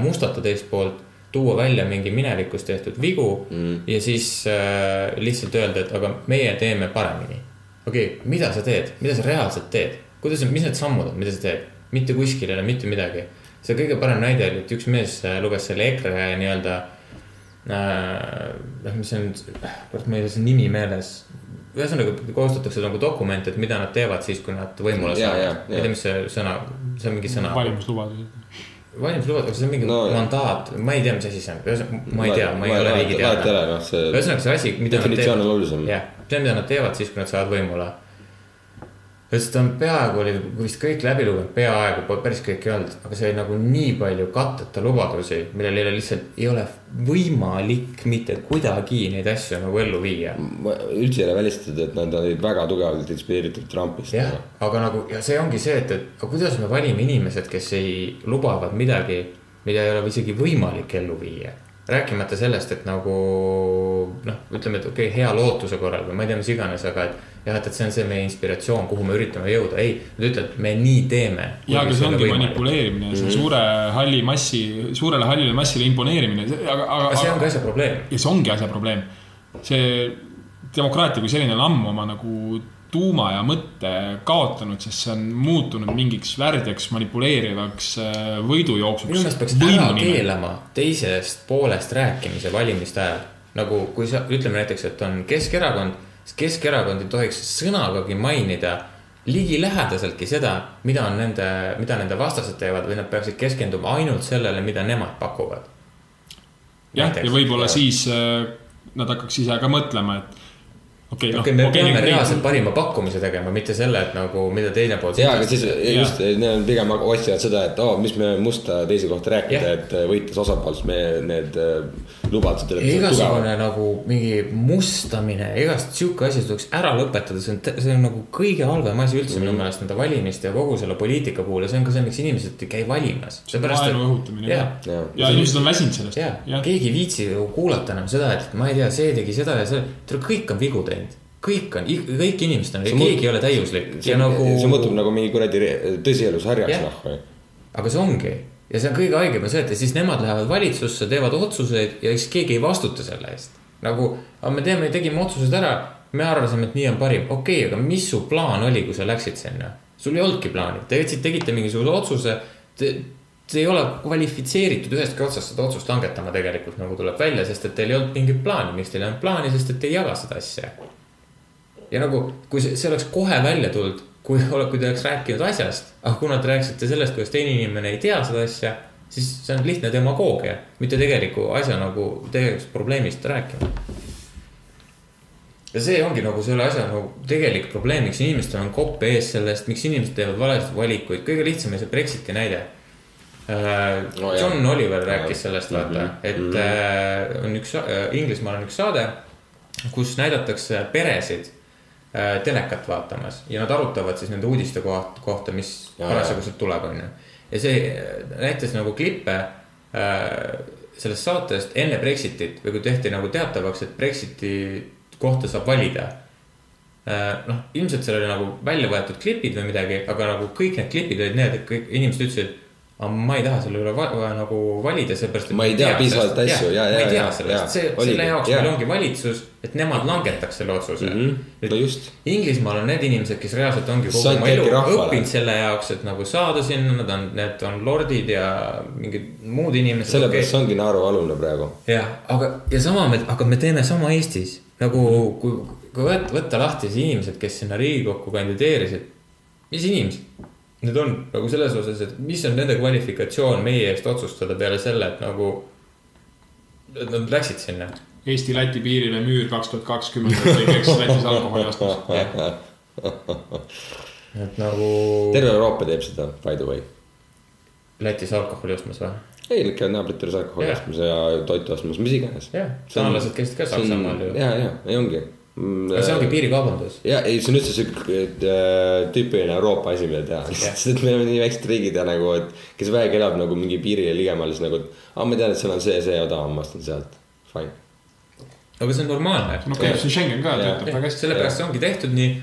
mustata teist poolt, tuua välja mingi minevikus tehtud vigu mm. ja siis äh, lihtsalt öelda, et aga meie teeme paremini. okei okay,, mida sa teed, mida sa reaalselt teed, kuidas, mis need sammud on, mida sa teed, mitte kuskil ei ole mitte midagi see kõige parem näide oli, et üks mees äh, luges selle EKRE nii-öelda. noh, mis see on, kurat, mul ei ole see nimi meeles. ühesõnaga koostatakse nagu dokument, et mida nad teevad siis, kui nad võimule saavad. ma ei tea, mis see sõna, see on mingi sõna. valimislubadused. valimislubadus, aga see on mingi No, mandaat, ma ei tea, mis asi see on, ühesõnaga ma ei tea, ma ei ole riigi teadlane. noh, ühesõnaga see asi, mida nad definitsioon on teevad, olulisem. jah, see, mida nad teevad siis, kui nad saavad võimule. Sest ta on peaaegu oli vist kõik läbi lugenud, peaaegu, päris kõik ei olnud, aga see oli nagu nii palju katteta lubadusi, millel ei ole lihtsalt, ei ole võimalik mitte kuidagi neid asju nagu ellu viia. ma üldse ei ole välistatud, et nad olid väga tugevalt inspireeritud Trumpist. jah, aga nagu ja see ongi see, et, et aga kuidas me valime inimesed, kes ei lubavad midagi, mida ei ole isegi võimalik ellu viia. Rääkimata sellest, et nagu noh, ütleme, et okei okay,, hea lootuse korral või ma ei tea, mis iganes, aga et jah, et, et see on see meie inspiratsioon, kuhu me üritame jõuda, ei, nad ütlevad, et me nii teeme. ja, aga see ongi manipuleerimine, see on suure halli massi, suurele hallile massile imponeerimine, aga, aga. aga see on ka asja probleem. ja see ongi asja probleem. see demokraatia kui selline on ammu oma nagu tuuma ja mõtte kaotanud, sest see on muutunud mingiks värdjaks manipuleerivaks äh, võidujooksuks. minu meelest peaks ära keelama teisest poolest rääkimise valimiste ajal. nagu kui sa, ütleme näiteks, et on Keskerakond, siis Keskerakond ei tohiks sõnagagi mainida ligilähedaseltki seda, mida on nende, mida nende vastased teevad või nad peaksid keskenduma ainult sellele, mida nemad pakuvad. jah, ja võib-olla siis äh, nad hakkaks ise ka mõtlema, et okei okay,, okei, noh me peame reaalselt parima pakkumise tegema, mitte selle, et nagu, mida teine pool. ja, aga siis just, need on pigem otsivad seda, et oo oh,, mis me musta teise kohta rääkida et võites osapoolt meie need äh, lubadused. igasugune nagu mingi mustamine, igast sihuke asi tuleks ära lõpetada, see on, see on nagu kõige halvem asi üldse minu meelest nende valimiste ja kogu selle poliitika puhul ja see on ka see, miks inimesed ei käi valimas. vaenu õhutamine. jah, Jaa. ja inimesed on väsinud sellest. ja keegi ei viitsi kuulata enam seda, et ma ei tea, see tegi seda ja see, kõik on vigu teinud. kõik on, kõik inimesed on, See keegi ei ole täiuslik see ja nagu. see muutub nagu mingi kuradi tõsielusharjaks Jah. noh. aga see ongi ja see on kõige haigem on see, et ja siis nemad lähevad valitsusse, teevad otsuseid ja siis keegi ei vastuta selle eest. nagu, aga me teeme, tegime otsused ära, me arvasime, et nii on parim, okei okay,, aga mis su plaan oli, kui sa läksid sinna? sul ei olnudki plaani, te tegite, tegite mingisuguse otsuse, te ei ole kvalifitseeritud ühestki otsast seda otsust langetama tegelikult nagu tuleb välja, sest et teil ei olnud mingit plaani, miks teil ei olnud plaani, sest et te ei jaga seda asja. ja nagu, kui see, see oleks kohe välja tulnud, kui, kui te oleks rääkinud asjast, aga kuna te rääkisite sellest, kuidas teine inimene ei tea seda asja, siis see on lihtne demagoogia, mitte tegeliku asja nagu tegelikust probleemist rääkima. ja see ongi nagu selle asja nagu tegelik probleem, miks inimestel on kopp ees sellest, miks inimesed teevad valesid valikuid, kõige lihtsam on see Brexiti näide. No jah. John Oliver rääkis sellest, vaata, et Mhm. äh, on üks, Inglismaal on üks saade, kus näidatakse peresid äh, telekat vaatamas ja nad arutavad siis nende uudiste koht, kohta, mis parasjagu sealt tuleb, onju. ja see äh, näitas nagu klippe äh, sellest saatest enne Brexitit või kui tehti nagu teatavaks, et Brexiti kohta saab valida. noh, ilmselt seal oli nagu välja võetud klipid või midagi, aga nagu kõik need klipid olid need, et kõik inimesed ütlesid. Aga ma ei taha selle üle va nagu valida, sellepärast. Ma ei tea piisavalt asju, jaa, ma ei tea sellest, see, selle jaoks jaa. meil ongi valitsus, et nemad langetaks selle otsuse mm. Mhm. no just. Inglismaal on need inimesed, kes reaalselt ongi kogu Sant oma elu rahvale. õppinud selle jaoks, et nagu saada sinna, nad on, need on lordid ja mingid muud inimesed. sellepärast see ongi naerualune praegu. jah, aga ja sama me, aga me teeme sama Eestis nagu kui, kui võtta, võtta lahti siis inimesed, kes sinna Riigikokku kandideerisid. mis inimesed need on nagu selles osas, et mis on nende kvalifikatsioon meie eest otsustada peale selle, et nagu. et nad läksid sinna. Eesti-Läti piirile müür kaks tuhat kakskümmend, käiks Lätis alkoholi ostmas. [LAUGHS] et nagu terve Euroopa teeb seda, by the way. Lätis alkoholi ostmas või? ei, käivad naabrite juures alkoholi ostmas ja toitu ostmas, mis iganes. jah, taanlased käisid ka Saksamaal ju. ja, ja, ei ongi. Aga see ongi piirikaubandus. ja ei, see on üldse siuke äh, tüüpiline Euroopa asi, mida teha, [LAUGHS] sest et me oleme nii väiksed riigid ja nagu, et kes vähegi elab nagu mingi piirile ligemal, siis nagu, et aa, ma tean, et seal on see, see odavam, ma ostan sealt, fine. aga see on normaalne. no okei, see Schengen ka töötab väga hästi. sellepärast see ongi tehtud nii.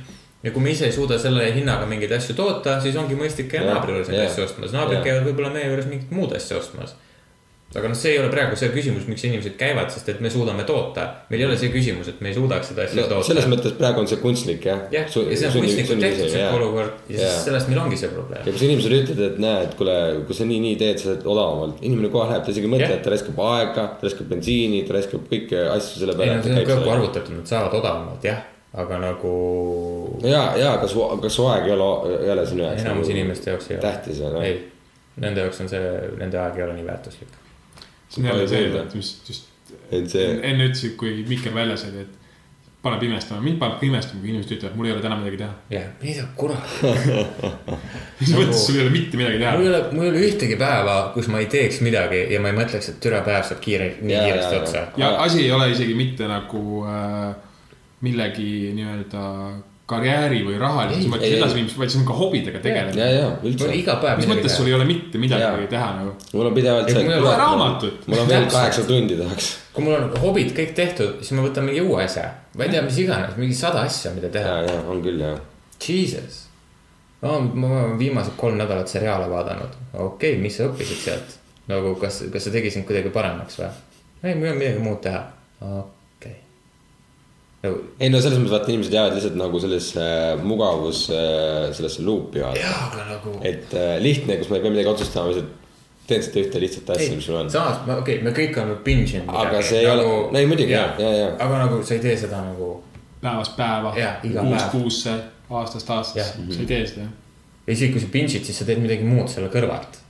ja kui me ise ei suuda selle hinnaga mingeid asju toota, siis ongi mõistlik käia naabri juures neid asju ostmas, naabrid käivad võib-olla meie juures mingit muud asja ostmas. Aga noh, see ei ole praegu see küsimus, miks inimesed käivad, sest et me suudame toota. meil ei ole see küsimus, et me ei suudaks seda asja no toota. selles mõttes praegu on see kunstlik jah. jah, ja see on kunstlikult tehtud see olukord ja siis sellest meil ongi see probleem ja. kui sa inimesele ütled, et näe, et kuule, kui sa nii, nii teed, sa saad odavamalt, inimene kohe läheb, ta isegi ei mõtle et ta raiskab aega, ta raiskab bensiini, ta raiskab kõiki asju selle ei peale. no see on kokku arvutatud, nad saavad odavamalt jah, aga nagu ja, ja kas, kas su aeg ei ole, ei ole sinu jaoks enamus inimeste jaoks ei ole. tähtis on ei, nende jaoks on see, nende aeg ei ole nii väärtuslik. See on jälle see, et just, just et see, enne ütlesid, kui Mikker väljas oli, et paneb imestama, mind paneb ka imestama, kui inimesed ütlevad, mul ei ole täna midagi teha. jah, [LAUGHS] mida kurat. [LAUGHS] mis mõttes sul ei ole mitte midagi mul ei teha? ole, mul ei ole ühtegi päeva, kus ma ei teeks midagi ja ma ei mõtleks, et türa päev saab kiire, nii Jaa, kiiresti otsa. ja asi ei ole isegi mitte nagu äh, millegi nii-öelda karjääri või rahalises mõttes edasiviimiseks, vaid see on ka hobidega ja, tegelemine. ja mul üldse on. iga päev mis mõttes sul ei ole mitte midagi Jaa. teha nagu? mul on pidevalt see, kurat, raamatut. mul on veel kaheksa tundi tahaks. kui mul on hobid kõik tehtud, siis ma võtan mingi uue asja. ma ei tea, mis iganes, mingi sada asja, mida ja, teha. ja on küll jah. Jesus. no ma olen viimased kolm nädalat seriaale vaadanud. okei okay,, mis sa õppisid sealt? nagu kas, kas see tegi sind kuidagi paremaks või? ei, mul ei ole midagi muud teha. Nagu ei no selles mõttes vaata inimesed jäävad lihtsalt nagu sellesse mugavus, sellesse luupi vaata. jaa, aga nagu. et äh, lihtne, kus ma ei pea midagi otsustama, lihtsalt teen seda ühte lihtsat asja, mis sul on. samas, okei okay,, me kõik oleme binge inud. Aga see ei ole- ei, muidugi, jaa, jaa, jaa. aga nagu sa ei tee seda nagu, päevast päeva, kuust kuusse, aastast aastasse, sa ei tee seda. ja isegi kui sa binge'id, siis sa teed midagi muud selle kõrvalt.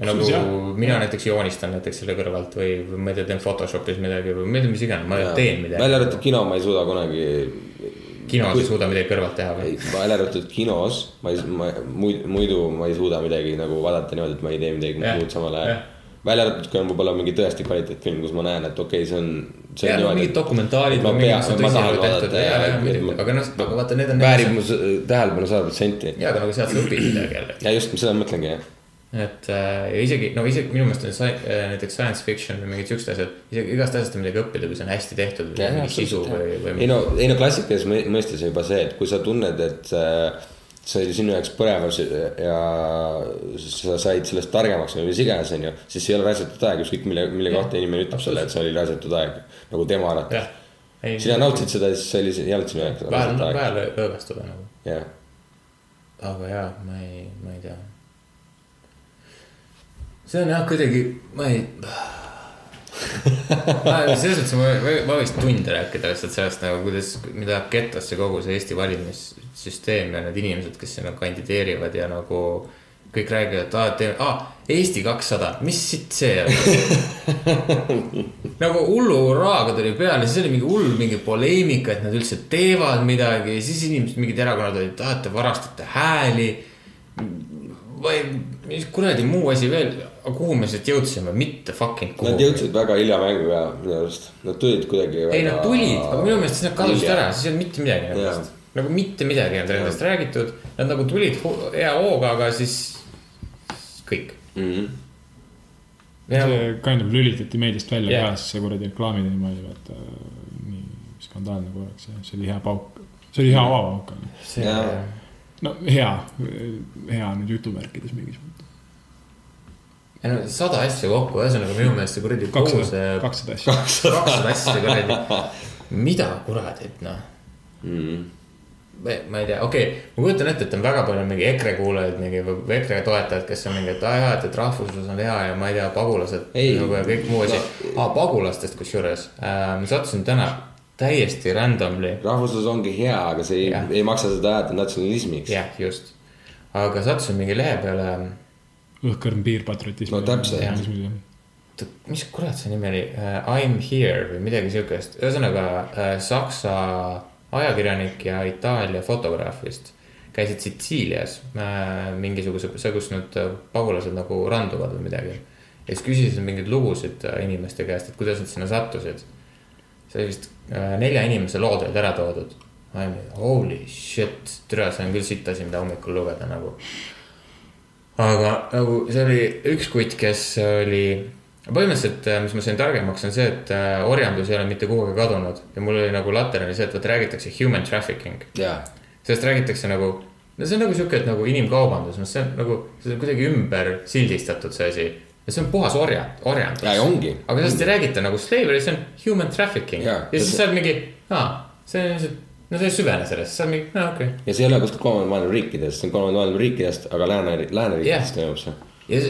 Nagu Siis jah. mina näiteks joonistan näiteks selle kõrvalt või, või ma ei tea, teen Photoshopis midagi või ma ei tea, mis iganes, ma teen midagi. välja arvatud kino, ma ei suuda kunagi. kinos ei suuda midagi kõrvalt teha või? välja arvatud kinos, ma ei, ma muid- muidu ma ei suuda midagi nagu vaadata niimoodi, et ma ei tee midagi Jah, muud samal ajal. välja arvatud, kui on võib-olla mingi tõesti kvaliteetfilm, kus ma näen, et okei okay,, see on. ja no mingid dokumentaalid ma pean ma tahan vaadata ja, ja ja aga noh, aga vaata, need on. väärib mu tähelepanu sada protsenti. jaa, aga nagu sealt sa õpid midagi jälle. ja just, seda ma mõtlengi jah. Et äh, ja isegi, no isegi minu meelest on sci- äh, näiteks science fiction või mingid siuksed asjad, isegi igast asjast on midagi õppida, kui see on hästi tehtud või mingi sisu või, või ei no, ei no klassikalises mõ- mõistes on juba see, et kui sa tunned, et äh, see oli sinu jaoks põnev ja sa said sellest targemaks või mis iganes, onju, siis see ei ole raisatud aeg, ükskõik mille, mille kohta inimene ütleb sulle, et see oli raisatud aeg, nagu tema arvates. Sina nautisid seda, siis see oli, ei olnud sinu jaoks vahel raisatud aeg. vaja lõõgastuda nagu, jah, aga jaa, ma ei, ma ei tea. See on jah kuidagi, ma ei. [LAUGHS] selles mõttes ma, ma võiks tunde rääkida lihtsalt sellest nagu, kuidas, mida kettasse kogu see Eesti valimissüsteem ja need inimesed, kes sinna kandideerivad ja nagu kõik räägivad, et aa, teeme, aa, Eesti kakssada, mis sitt see on? [LAUGHS] nagu hullu hurraaga tuli peale, siis oli mingi hull mingi poleemika, et nad üldse teevad midagi, siis inimesed, mingid erakonnad olid, aa, te varastate hääli. või mis kuradi muu asi veel, kuhu me siit jõudsime, mitte fucking kuhugi. nad jõudsid väga hilja mänguga minu arust, nad tulid kuidagi. ei, nad tulid, aga minu meelest siis nad kadusid ära, siis ei olnud mitte midagi nendest. nagu mitte midagi ei olnud nendest räägitud, nad nagu tulid hea hooga, aga siis kõik. Mhm. see kind of lülitati meediast välja Jah. ka, siis see kuradi reklaami teema oli vaata nii skandaalne korraks ja see oli hea pauk. see oli hea see Jaa. no hea, hea nüüd jutumärkides mingis mõttes. Ei no sada asja kokku, ühesõnaga minu meelest see kuradi kogu kakssada see, kakssada asja. kakssada [LAUGHS] asja kuradi. mida kuradit noh, Mhm. ma ma ei tea, okei okay,, ma kujutan ette, et on väga palju mingi EKRE kuulajaid, mingi EKRE toetajaid, kes on mingi, et aa jaa, et, et rahvuslus on hea ja ma ei tea, pagulased Ei. nagu ja kõik muu asi No. aa, pagulastest kusjuures äh,, ma sattusin täna täiesti randomly rahvuslus ongi hea, aga see ei ei maksa seda ajada natsionalismiks. jah, just. aga sattusin mingi lehe peale, õhkõrn piir patriotismi. No täpselt. mis kurat see nimi oli uh,, I m here või midagi siukest, ühesõnaga uh, saksa ajakirjanik ja Itaalia fotograaf vist käisid Sitsiilias uh, mingisuguse, see, kus need äh, pagulased nagu randuvad või midagi. ja siis küsisid mingeid lugusid uh, inimeste käest, et kuidas nad sinna sattusid. see oli vist uh, nelja inimese lood olid ära toodud. Holy shit, tere, see on küll sitt asi, mida hommikul lugeda nagu aga nagu see oli üks kutt, kes oli, põhimõtteliselt, mis ma sain targemaks, on see, et äh, orjandus ei ole mitte kuhugi kadunud ja mul oli nagu laterali see, et vot räägitakse human trafficking. jaa, sellest räägitakse nagu, no see on nagu sihuke, et nagu inimkaubandus, noh, see on nagu, see on kuidagi ümber sildistatud see asi. ja see on puhas orja, orjandus. ja, ja ongi. aga sellest ei räägita nagu slavery, see on human trafficking ja, ja siis sa oled mingi, aa, see on lihtsalt, no sa ei süvene sellesse, sa oled mingi, aa okei okay.. ja see ei ole kuskil kolmanda maailma riikidest, see on kolmanda maailma riikidest, aga lääne, lääneriikidest Jah. toimub see. ja,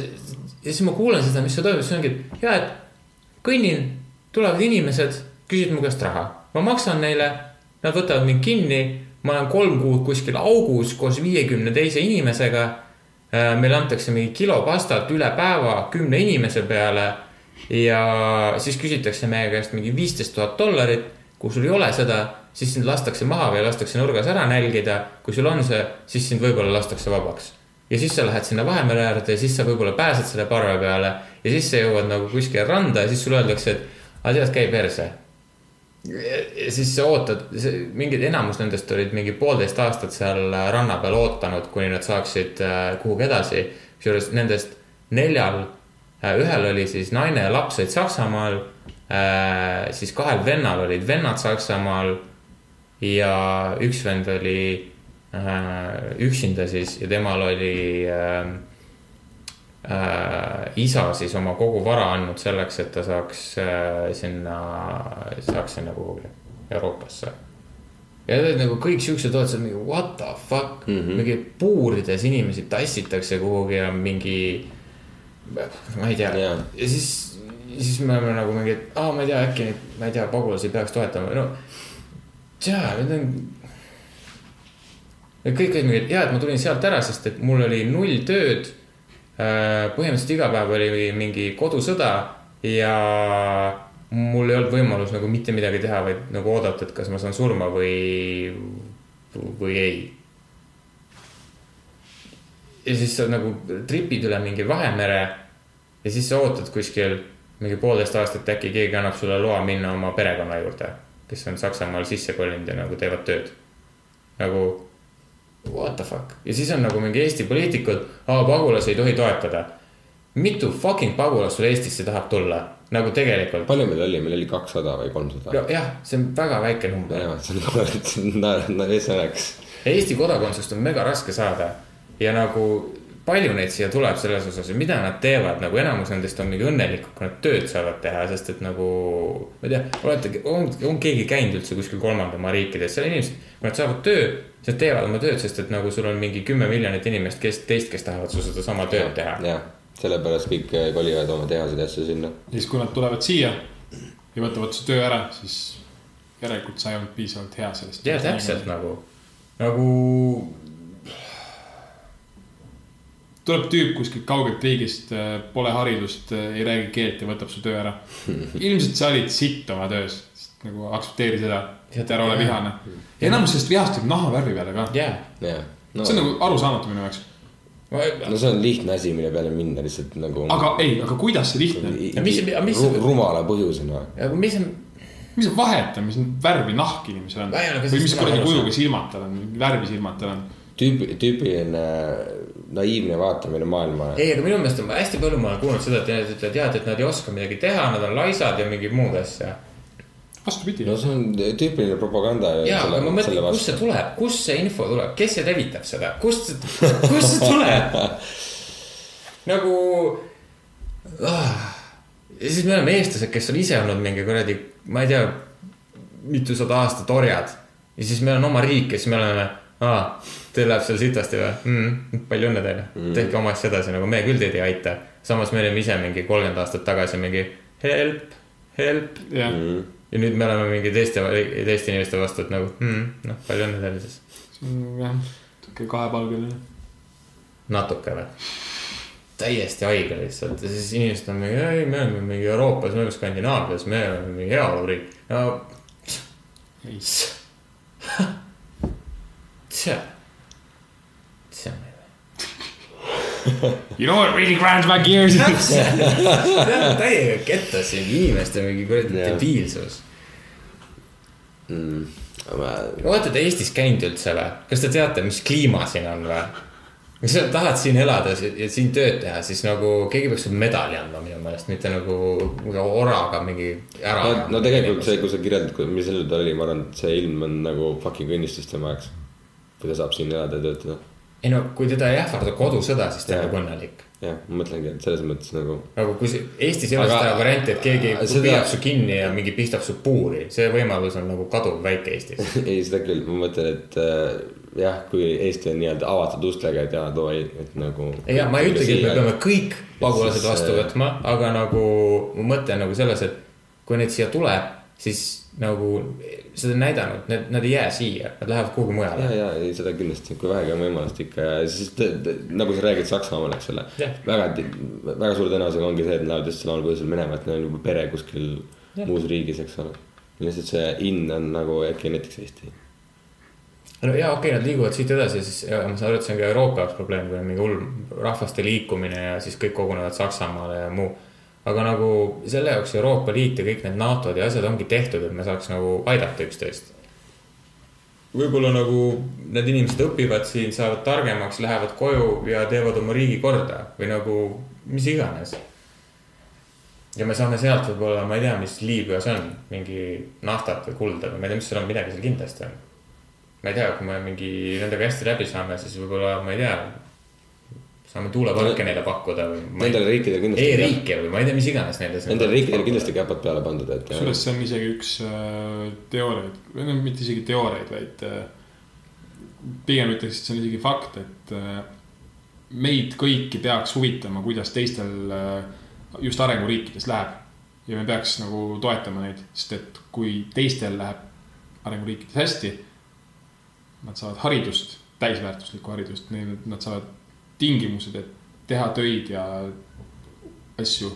ja siis ma kuulen seda, mis seal toimub, siis ongi, et jaa, et kõnnin, tulevad inimesed, küsivad mu käest raha, ma maksan neile, nad võtavad mind kinni, ma olen kolm kuud kuskil augus koos viiekümne teise inimesega. meile antakse mingi kilo pastat üle päeva kümne inimese peale ja siis küsitakse meie käest mingi viisteist tuhat dollarit. kui sul ei ole seda, siis sind lastakse maha või lastakse nurgas ära nälgida. kui sul on see, siis sind võib-olla lastakse vabaks ja siis sa lähed sinna Vahemere äärde ja siis sa võib-olla pääsed selle parve peale ja siis sa jõuad nagu kuskile randa ja siis sulle öeldakse, et aga tead, käi perse. ja siis sa ootad, mingid enamus nendest olid mingi poolteist aastat seal ranna peal ootanud, kuni nad saaksid äh, kuhugi edasi. kusjuures nendest neljal, ühel oli siis naine ja laps olid Saksamaal, siis kahel vennal olid vennad Saksamaal ja üks vend oli äh, üksinda siis ja temal oli äh, äh, isa siis oma kogu vara andnud selleks, et ta saaks äh, sinna, saaks sinna kuhugi Euroopasse. ja need nagu kõik siuksed seal mingi what the fuck mm, -hmm. mingi puurides inimesi tassitakse kuhugi ja mingi. ma ei tea Jaa. ja siis, siis me oleme nagu mingi, et aa, ma ei tea, äkki neid, ma ei tea, pagulasi peaks toetama, no. jaa, need on kõik olid mingi, et jaa, et ma tulin sealt ära, sest et mul oli null tööd. põhimõtteliselt iga päev oli mingi kodusõda ja mul ei olnud võimalus nagu mitte midagi teha, vaid nagu oodata, et kas ma saan surma või, või ei. ja siis sa nagu tripid üle mingi Vahemere ja siis sa ootad kuskil mingi poolteist aastat, äkki keegi annab sulle loa minna oma perekonna juurde, kes on Saksamaal sisse kolinud ja nagu teevad tööd. nagu what the fuck ja siis on nagu mingi Eesti poliitikud, pagulasi ei tohi toetada. mitu fucking pagulast sul Eestisse tahab tulla, nagu tegelikult. palju meil oli, meil oli kakssada või kolmsada? jah, see on väga väike number. see on naer, naer, see oleks. Eesti kodakondsust on mega raske saada ja nagu palju neid siia tuleb selles osas ja mida nad teevad, nagu enamus nendest on mingi õnnelikud, kui nad tööd saavad teha, sest et nagu. ma ei tea, olete, on, on keegi käinud üldse kuskil kolmanda maa riikides, seal inimesed, kui nad saavad töö, siis nad teevad oma tööd, sest et nagu sul on mingi kümme miljonit inimest, kes teist, kes tahavad su sedasama tööd teha. jah, sellepärast kõik eh, kolivad oma tehaseid asju sinna. ja siis, kui nad tulevad siia ja võtavad su töö ära, siis järelikult sa ei olnud piisavalt hea sellest. ja täpselt. nagu, nagu tuleb tüüp kuskilt kaugelt riigist, pole haridust, ei räägi keelt ja võtab su töö ära. [LAUGHS] ilmselt sa olid sitt oma töös, nagu aktsepteeri seda, et ära ole vihane. ja enamus sellest vihast tuleb nahavärvi peale ka. jaa. jah, no see on, nagu arusaamatu minu jaoks. no see on lihtne asi, mille peale minna lihtsalt nagu. aga ei, aga kuidas see lihtne on? Ja mis- mis- rumala põhjusena. aga mis on, mis vahet on, mis värvi nahk inimesel on või mis kuradi kujuga silmad tal on, värvi silmad tal on. tüüpi, tüüpiline naiivne vaatamine maailmale. ei, aga minu meelest on hästi palju, ma olen kuulnud seda, et inimesed ütlevad jah, et nad ei oska midagi teha, nad on laisad ja mingid muud asja. vastupidi no see on tüüpiline propaganda. ja, aga ma mõtlen, kust see tuleb, kust see info tuleb, kes see levitab seda, kust, kust see tuleb? [LAUGHS] nagu ah.. ja siis me oleme eestlased, kes on ise olnud mingi kuradi, ma ei tea, mitusada aastat orjad. ja siis meil on oma riik ja siis me oleme, aa, teil läheb seal sitasti või mm,? palju õnne teile mm., tehke oma asja edasi, nagu me küll teid ei aita. samas me olime ise mingi kolmkümmend aastat tagasi mingi help, help jah, ja nüüd me oleme mingi teiste, teiste inimeste vastu, et nagu mm, noh, palju õnne teile siis. jah, sihuke kahepalgeline. natuke või? täiesti haige lihtsalt ja siis inimesed on mingi, ei, me oleme mingi Euroopas, me oleme Skandinaavias, me oleme mingi heaoluriik. no ei, tša, you know what really grinds my gears? [LAUGHS] täiega kettas siin inimeste mingi kuradi Jah. debiilsus. mm,. ma, olete te Eestis käinud üldse või? kas te teate, mis kliima siin on või? kui sa tahad siin elada ja siin tööd teha, siis nagu keegi peaks sulle medali andma minu meelest, mitte nagu oraga mingi ära no, no tegelikult see, kui sa kirjeldad, mis sellel ta oli, ma arvan, et see ilm on nagu fucking õnnistus tema jaoks. kui ta saab siin elada ja töötada. Ei no kui teda ei ähvarda kodusõda, siis ta on nagu õnnelik. jah, ma mõtlengi, et selles mõttes nagu nagu kui Eestis ei ole Aga- seda varianti, et keegi Seda- püüab su kinni ja mingi pistab su puuri, see võimalus on nagu kaduvväike Eestis. [LAUGHS] ei, seda küll, ma mõtlen, et äh, jah, kui Eesti on nii-öelda avatud ustega, et jaa, too ei, et nagu. ja ma ei ütlegi, et me peame kõik pagulased siis, vastu äh, võtma, aga nagu mu mõte on nagu selles, et kui neid siia tuleb, siis nagu seda näidanud, need, nad ei jää siia, nad lähevad kuhugi ja, mujale. ja ei, seda kindlasti, kui vähegi on võimalust ikka ja siis t- t- nagu sa räägid Saksamaal, eks ole väga, väga suure tõenäosusega ongi see, et nad lähevad just samal põhjusel minema, et neil on juba pere kuskil Jah. muus riigis, eks ole. lihtsalt see in on nagu äkki näiteks Eesti. no ja okei okay,, nad liiguvad siit edasi, siis ja, ma saan aru, et see on ka Euroopa jaoks probleem, kui on mingi hull rahvaste liikumine ja siis kõik kogunevad Saksamaale ja muu. Aga nagu selle jaoks Euroopa Liit ja kõik need NATO-d ja asjad ongi tehtud, et me saaks nagu aidata üksteist. võib-olla nagu need inimesed õpivad siin, saavad targemaks, lähevad koju ja teevad oma riigi korda või nagu mis iganes. ja me saame sealt võib-olla, ma ei tea, mis Liibüas on, mingi naftat või kulda või ma ei tea, mis seal on, midagi seal kindlasti on ma ei tea, kui me mingi nendega hästi läbi saame, siis võib-olla, ma ei tea, saame tuuleparke neile pakkuda või. Nendele riikidele kindlasti. E-riike või ma ei tea, mis iganes neile. Nendele riikidele kindlasti. käpad peale pandud, et. kusjuures see on isegi üks äh, teooriaid, või noh, mitte isegi teooriaid, vaid äh, pigem ütleks, et see on isegi fakt, et äh, meid kõiki peaks huvitama, kuidas teistel just arenguriikides läheb. ja me peaks nagu toetama neid, sest et kui teistel läheb arenguriikides hästi, nad saavad haridust, täisväärtuslikku haridust, neil, nad saavad tingimused, et teha töid ja asju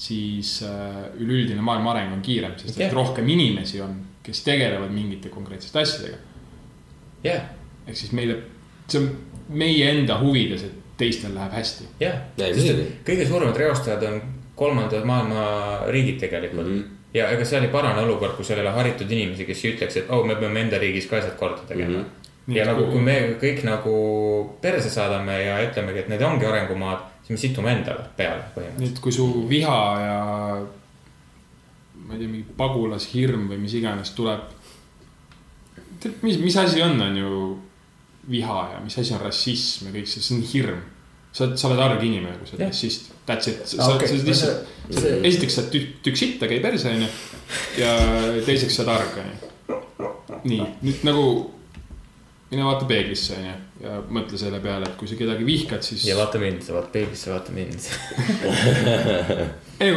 siis äh, üleüldine maailma areng on kiirem, sest et Jah. rohkem inimesi on, kes tegelevad mingite konkreetsete asjadega. jah, ehk siis meile, see on meie enda huvides, et teistel läheb hästi. jah. Ei, muidugi. kõige suuremad reostajad on kolmandad maailma riigid tegelikult mm. -hmm. ja ega seal ei parane olukord, kui seal ei ole haritud inimesi, kes ütleks, et oh, me peame enda riigis ka asjad korda tegema mm. -hmm. Ja nagu, kui me kõik nagu perse saadame ja ütlemegi, et need ongi arengumaad, siis me situme endale peale nii põhimõtteliselt. et kui su viha ja ma ei tea, mingi pagulashirm või mis iganes tuleb. mis, mis asi on, on ju viha ja mis asi on rassism ja kõik see, see on hirm. sa oled, sa oled arg inimene, kui sa oled rassist, that's it, sa oled lihtsalt esiteks sa oled tükk, tükk sitta, käi perse, onju. ja teiseks sa oled arg, onju. nii, nüüd nagu mine vaata peeglisse, onju, ja mõtle selle peale, et kui sa kedagi vihkad, siis. ja vaata mind, sa vaata peeglisse, vaata mind. [LAUGHS] ei,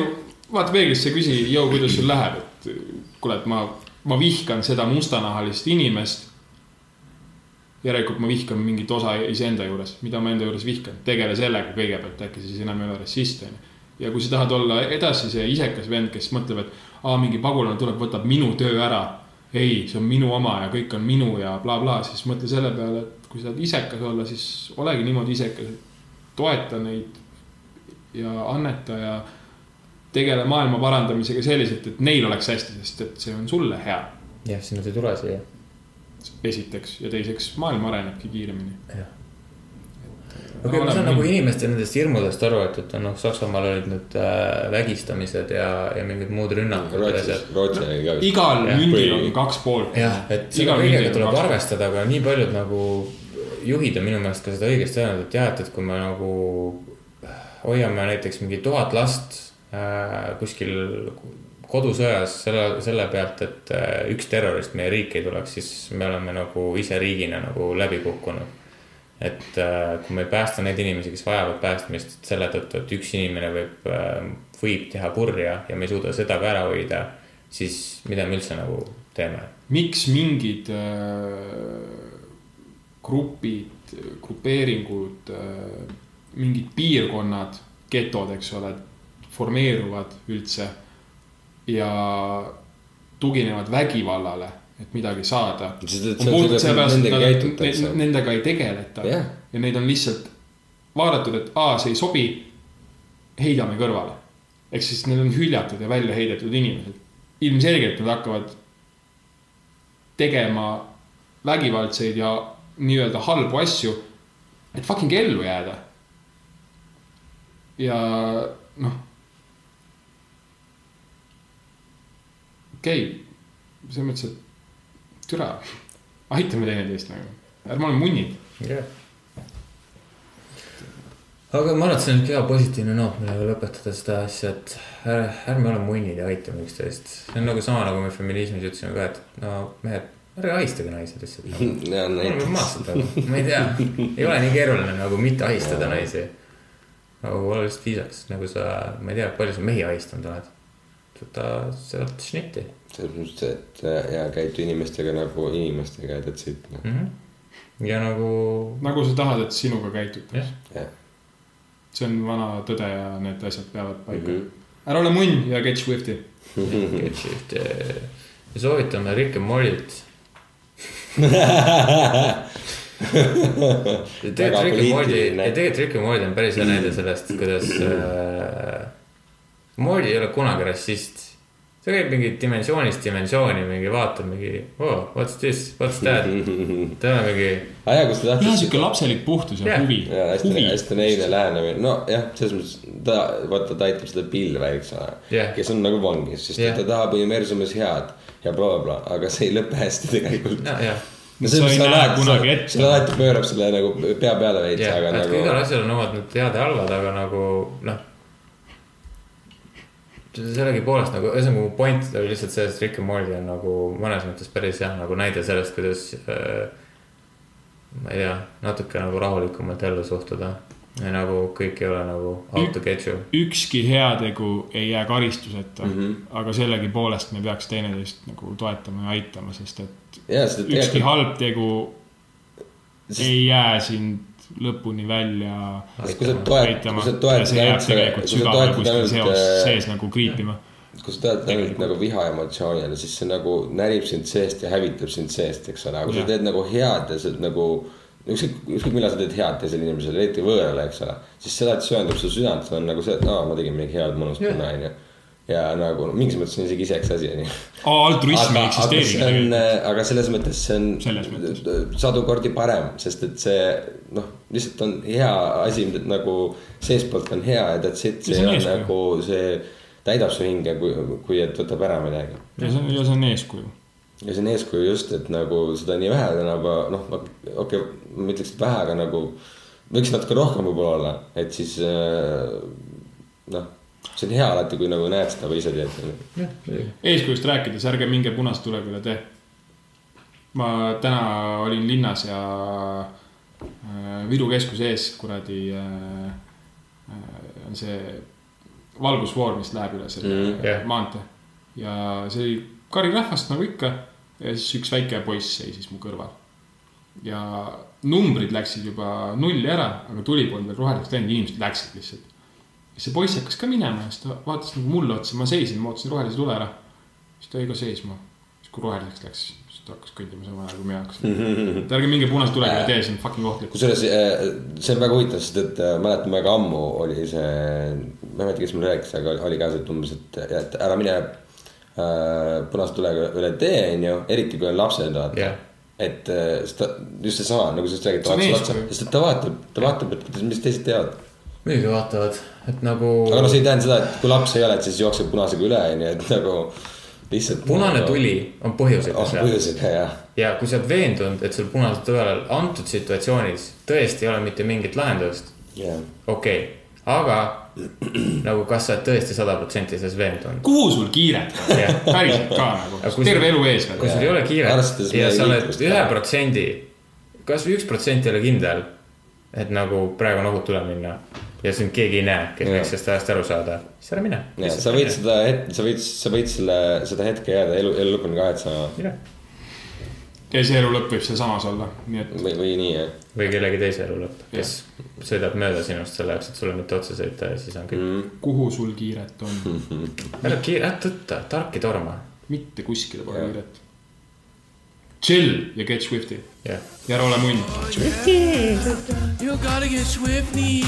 vaata peeglisse küsi, jõu, kuidas sul läheb, et kuule, et ma, ma vihkan seda mustanahalist inimest. järelikult ma vihkan mingit osa iseenda juures, mida ma enda juures vihkan, tegele sellega kõigepealt, äkki siis enam ei ole rassist, onju. ja kui sa tahad olla edasi see isekas vend, kes mõtleb, et aa, mingi pagulane tuleb, võtab minu töö ära. ei, see on minu oma ja kõik on minu ja blablabla bla,, siis mõtle selle peale, et kui sa tahad isekas olla, siis olegi niimoodi isekas, toeta neid ja anneta ja tegele maailma parandamisega selliselt, et neil oleks hästi, sest et see on sulle hea. jah, siis nad ei tule siia. esiteks ja teiseks maailm arenebki kiiremini. okei, ma saan nagu inimeste nendest hirmudest aru, et, et noh, Saksamaal olid need äh, vägistamised ja, ja mingid muud rünnakud Rootsis Rootsi oli ka igal mündil on kaks poolt. jah, et Igal kõigega tuleb arvestada, aga nii paljud nagu juhid on minu meelest ka seda õigesti öelnud, et jah, et, et kui me nagu hoiame näiteks mingi tuhat last äh, kuskil kodusõjas selle, selle pealt, et äh, üks terrorist meie riiki ei tuleks, siis me oleme nagu ise riigina nagu läbi kukkunud. Et äh, kui me ei päästa neid inimesi, kes vajavad päästmist selle tõttu, et üks inimene võib äh,, võib teha kurja ja me ei suuda seda ka ära hoida, siis mida me üldse nagu teeme? Miks mingid äh, grupid, grupeeringud äh,, mingid piirkonnad, getod, eks ole, formeeruvad üldse ja tuginevad vägivallale, et midagi saada. Nendega. Nendega ei tegeleta Jah. ja neid on lihtsalt vaadatud, et aa, see ei sobi, heidame kõrvale. ehk siis need on hüljatud ja välja heidetud inimesed. ilmselgelt nad hakkavad tegema vägivaldseid ja nii-öelda halbu asju, et fucking ellu jääda. ja noh. okei okay., selles mõttes, et türa, aitame teineteist nagu. ärme ole munnid. jah. aga ma arvan, et see on hea positiivne noot, millega lõpetada seda asja, et ärme, ärme ole munnid ja aitame üksteist. see on nagu sama, nagu me feminismis ütlesime ka, et no mehed, ärge ahistage naisi lihtsalt. ja oleme maastad nagu, ma ei tea, ei ole nii keeruline nagu mitte ahistada naisi. nagu ole lihtsalt viisakas, nagu sa, ma ei tea, palju sa mehi ahistanud oled. võta sealt šnitti selles mõttes, et äh, ja käitu inimestega nagu inimestega ja that's it noh. mm. -hmm. ja nagu, nagu sa tahad, et sinuga käitutakse jah. see on vana tõde ja need asjad peavad paika mm. -hmm. ära ole munn ja get Swifti. [LAUGHS] get shift ja soovitame Rick and Morty't. tegelikult Rick and Morty, tegelikult Rick and Morty on päris hea näide sellest, kuidas äh,. Morty ei ole kunagi rassist. Ta käib mingi dimensioonist dimensiooni, mingi vaatab mingi oh,, what's this, what's that. [LAUGHS] ole mingi, aa jaa, kus ta jah, tahtis. sihuke lapselik puhtus ja Jah. huvi. jaa, hästi, hästi neine lähenemine, nojah, selles mõttes ta, vaata, ta aitab seda pilve, eks ole Jah. kes on nagu vangis, sest Jah. yeah. ta tahab universumis head ja blablabla, aga see ei lõpe hästi tegelikult. jah, Sa ei näe kunagi ette. see alati pöörab selle nagu pea peale veits, jah, aga et nagu igal asjal on omad need head ja halvad, aga nagu noh. Sellegipoolest nagu, ühesõnaga mu point oli lihtsalt selles, et Rick and Morty on nagu mõnes mõttes päris hea nagu näide sellest, kuidas äh,. ma ei tea, natuke nagu rahulikumalt ellu suhtuda ja nagu kõik ei ole nagu out to get you. ükski heategu ei jää karistuseta mm. -hmm. aga sellegipoolest me peaks teineteist nagu toetama ja aitama, sest et et ükski tegelikult, halb tegu Sest- ei jää sind lõpuni välja kui sa toetad, kui sa ja toetad ainult selle, kui sa toetad ainult äh, sees nagu kriipima. kui sa toetad ainult nagu viha emotsioonile, siis see nagu närib sind seest ja hävitab sind seest, eks ole, aga kui sa teed nagu head ja sa oled nagu ükskõik, ükskõik millal sa teed head teisele inimesele, eriti võõrale, eks ole, siis see alati söandab su südant, see on nagu see, et aa, ma tegin midagi head, mõnus tunne, onju. Ja nagu no, mingis mõttes on isegi isekas asi, onju. altruism ei on, tegelikult. aga selles mõttes see on sadu kordi parem, sest et see noh, lihtsalt on hea asi, nagu seestpoolt on hea ja that's it, see on eeskuju. nagu see täidab su hinge, kui, kui et võtab ära midagi. ja see on, ja see on eeskuju. ja see on eeskuju just, et nagu seda nii vähe tänapäeva, noh, okei okay,, ma ütleks, et vähe, aga nagu võiks natuke rohkem võib-olla olla, et siis äh, noh, see on hea alati, kui nagu näed seda või ise teed. eeskujust rääkides, ärge minge punase tulega üle tee. ma täna olin linnas ja äh, Viru keskuse ees kuradi äh, äh, on see valgusfoor, mis läheb üle selle mm, yeah. maantee. ja see oli karirahvast nagu ikka ja siis üks väike poiss seisis mu kõrval. ja numbrid läksid juba nulli ära, aga tuli polnud veel roheliseks läinud, inimesed läksid lihtsalt see poiss hakkas ka minema ja siis ta vaatas nagu mulle otsa, ma seisin, ma ootasin rohelise tule ära. siis ta jäi ka seisma. siis kui roheliseks läks, siis ta hakkas kõndima sama ajal kui mina hakkasin. [LAUGHS] et ärge minge punase tulega üle tee, see on fucking ohtlik. kusjuures äh, see on väga huvitav, sest et äh, mäletan väga ammu oli see, ma ei mäleta, kes mulle rääkis, aga oli ka see, et umbes, et, et ära mine äh, punase tulega üle tee, onju, eriti kui on lapsed, vaata Jah. et ta, just seesama, nagu sa just räägid, See on vaatas otsa, sest et ta vaatab, ta vaatab, et mis teised teevad. Muidugi vaatavad, et nagu. aga noh, see ei tähenda seda, et kui laps ei ole, et siis jookseb punasega üle, onju, et nagu lihtsalt. punane tuli on põhjusega oh, seal põhjusega jah, ja kui sa oled veendunud, et sul punasel tõel antud situatsioonis tõesti ei ole mitte mingit lahendust, jah. okei okay., aga nagu kas sa oled tõesti sada protsenti selles veendunud. kuhu sul kiiret on Jah.? päriselt ka nagu, terve elu ees kui sul ei ole kiiret ja sa oled ühe protsendi, kasvõi üks protsent ei ole kindel, et nagu praegu on ohutu üle minna ja sind keegi ei näe, kes võiks sellest ajast aru saada, siis ära mine. ja sa võid seda hetke, sa võid, sa võid selle, seda hetke jääda elu, elu lõpuni kahetsema mine ja see elu lõpp võib sealsamas olla, nii et või, või nii jah või kellegi teise elu lõpp, kes sõidab mööda sinust selle jaoks, et sulle mitte otsa sõita ja siis on kõik mm.. kuhu sul kiiret on? [LAUGHS] ära kiire, ära tõtta, tark ei torma. mitte kuskile pole kiiret. Chill ja get Swifti jah. ja ära ole munn. You gotta get Swifty.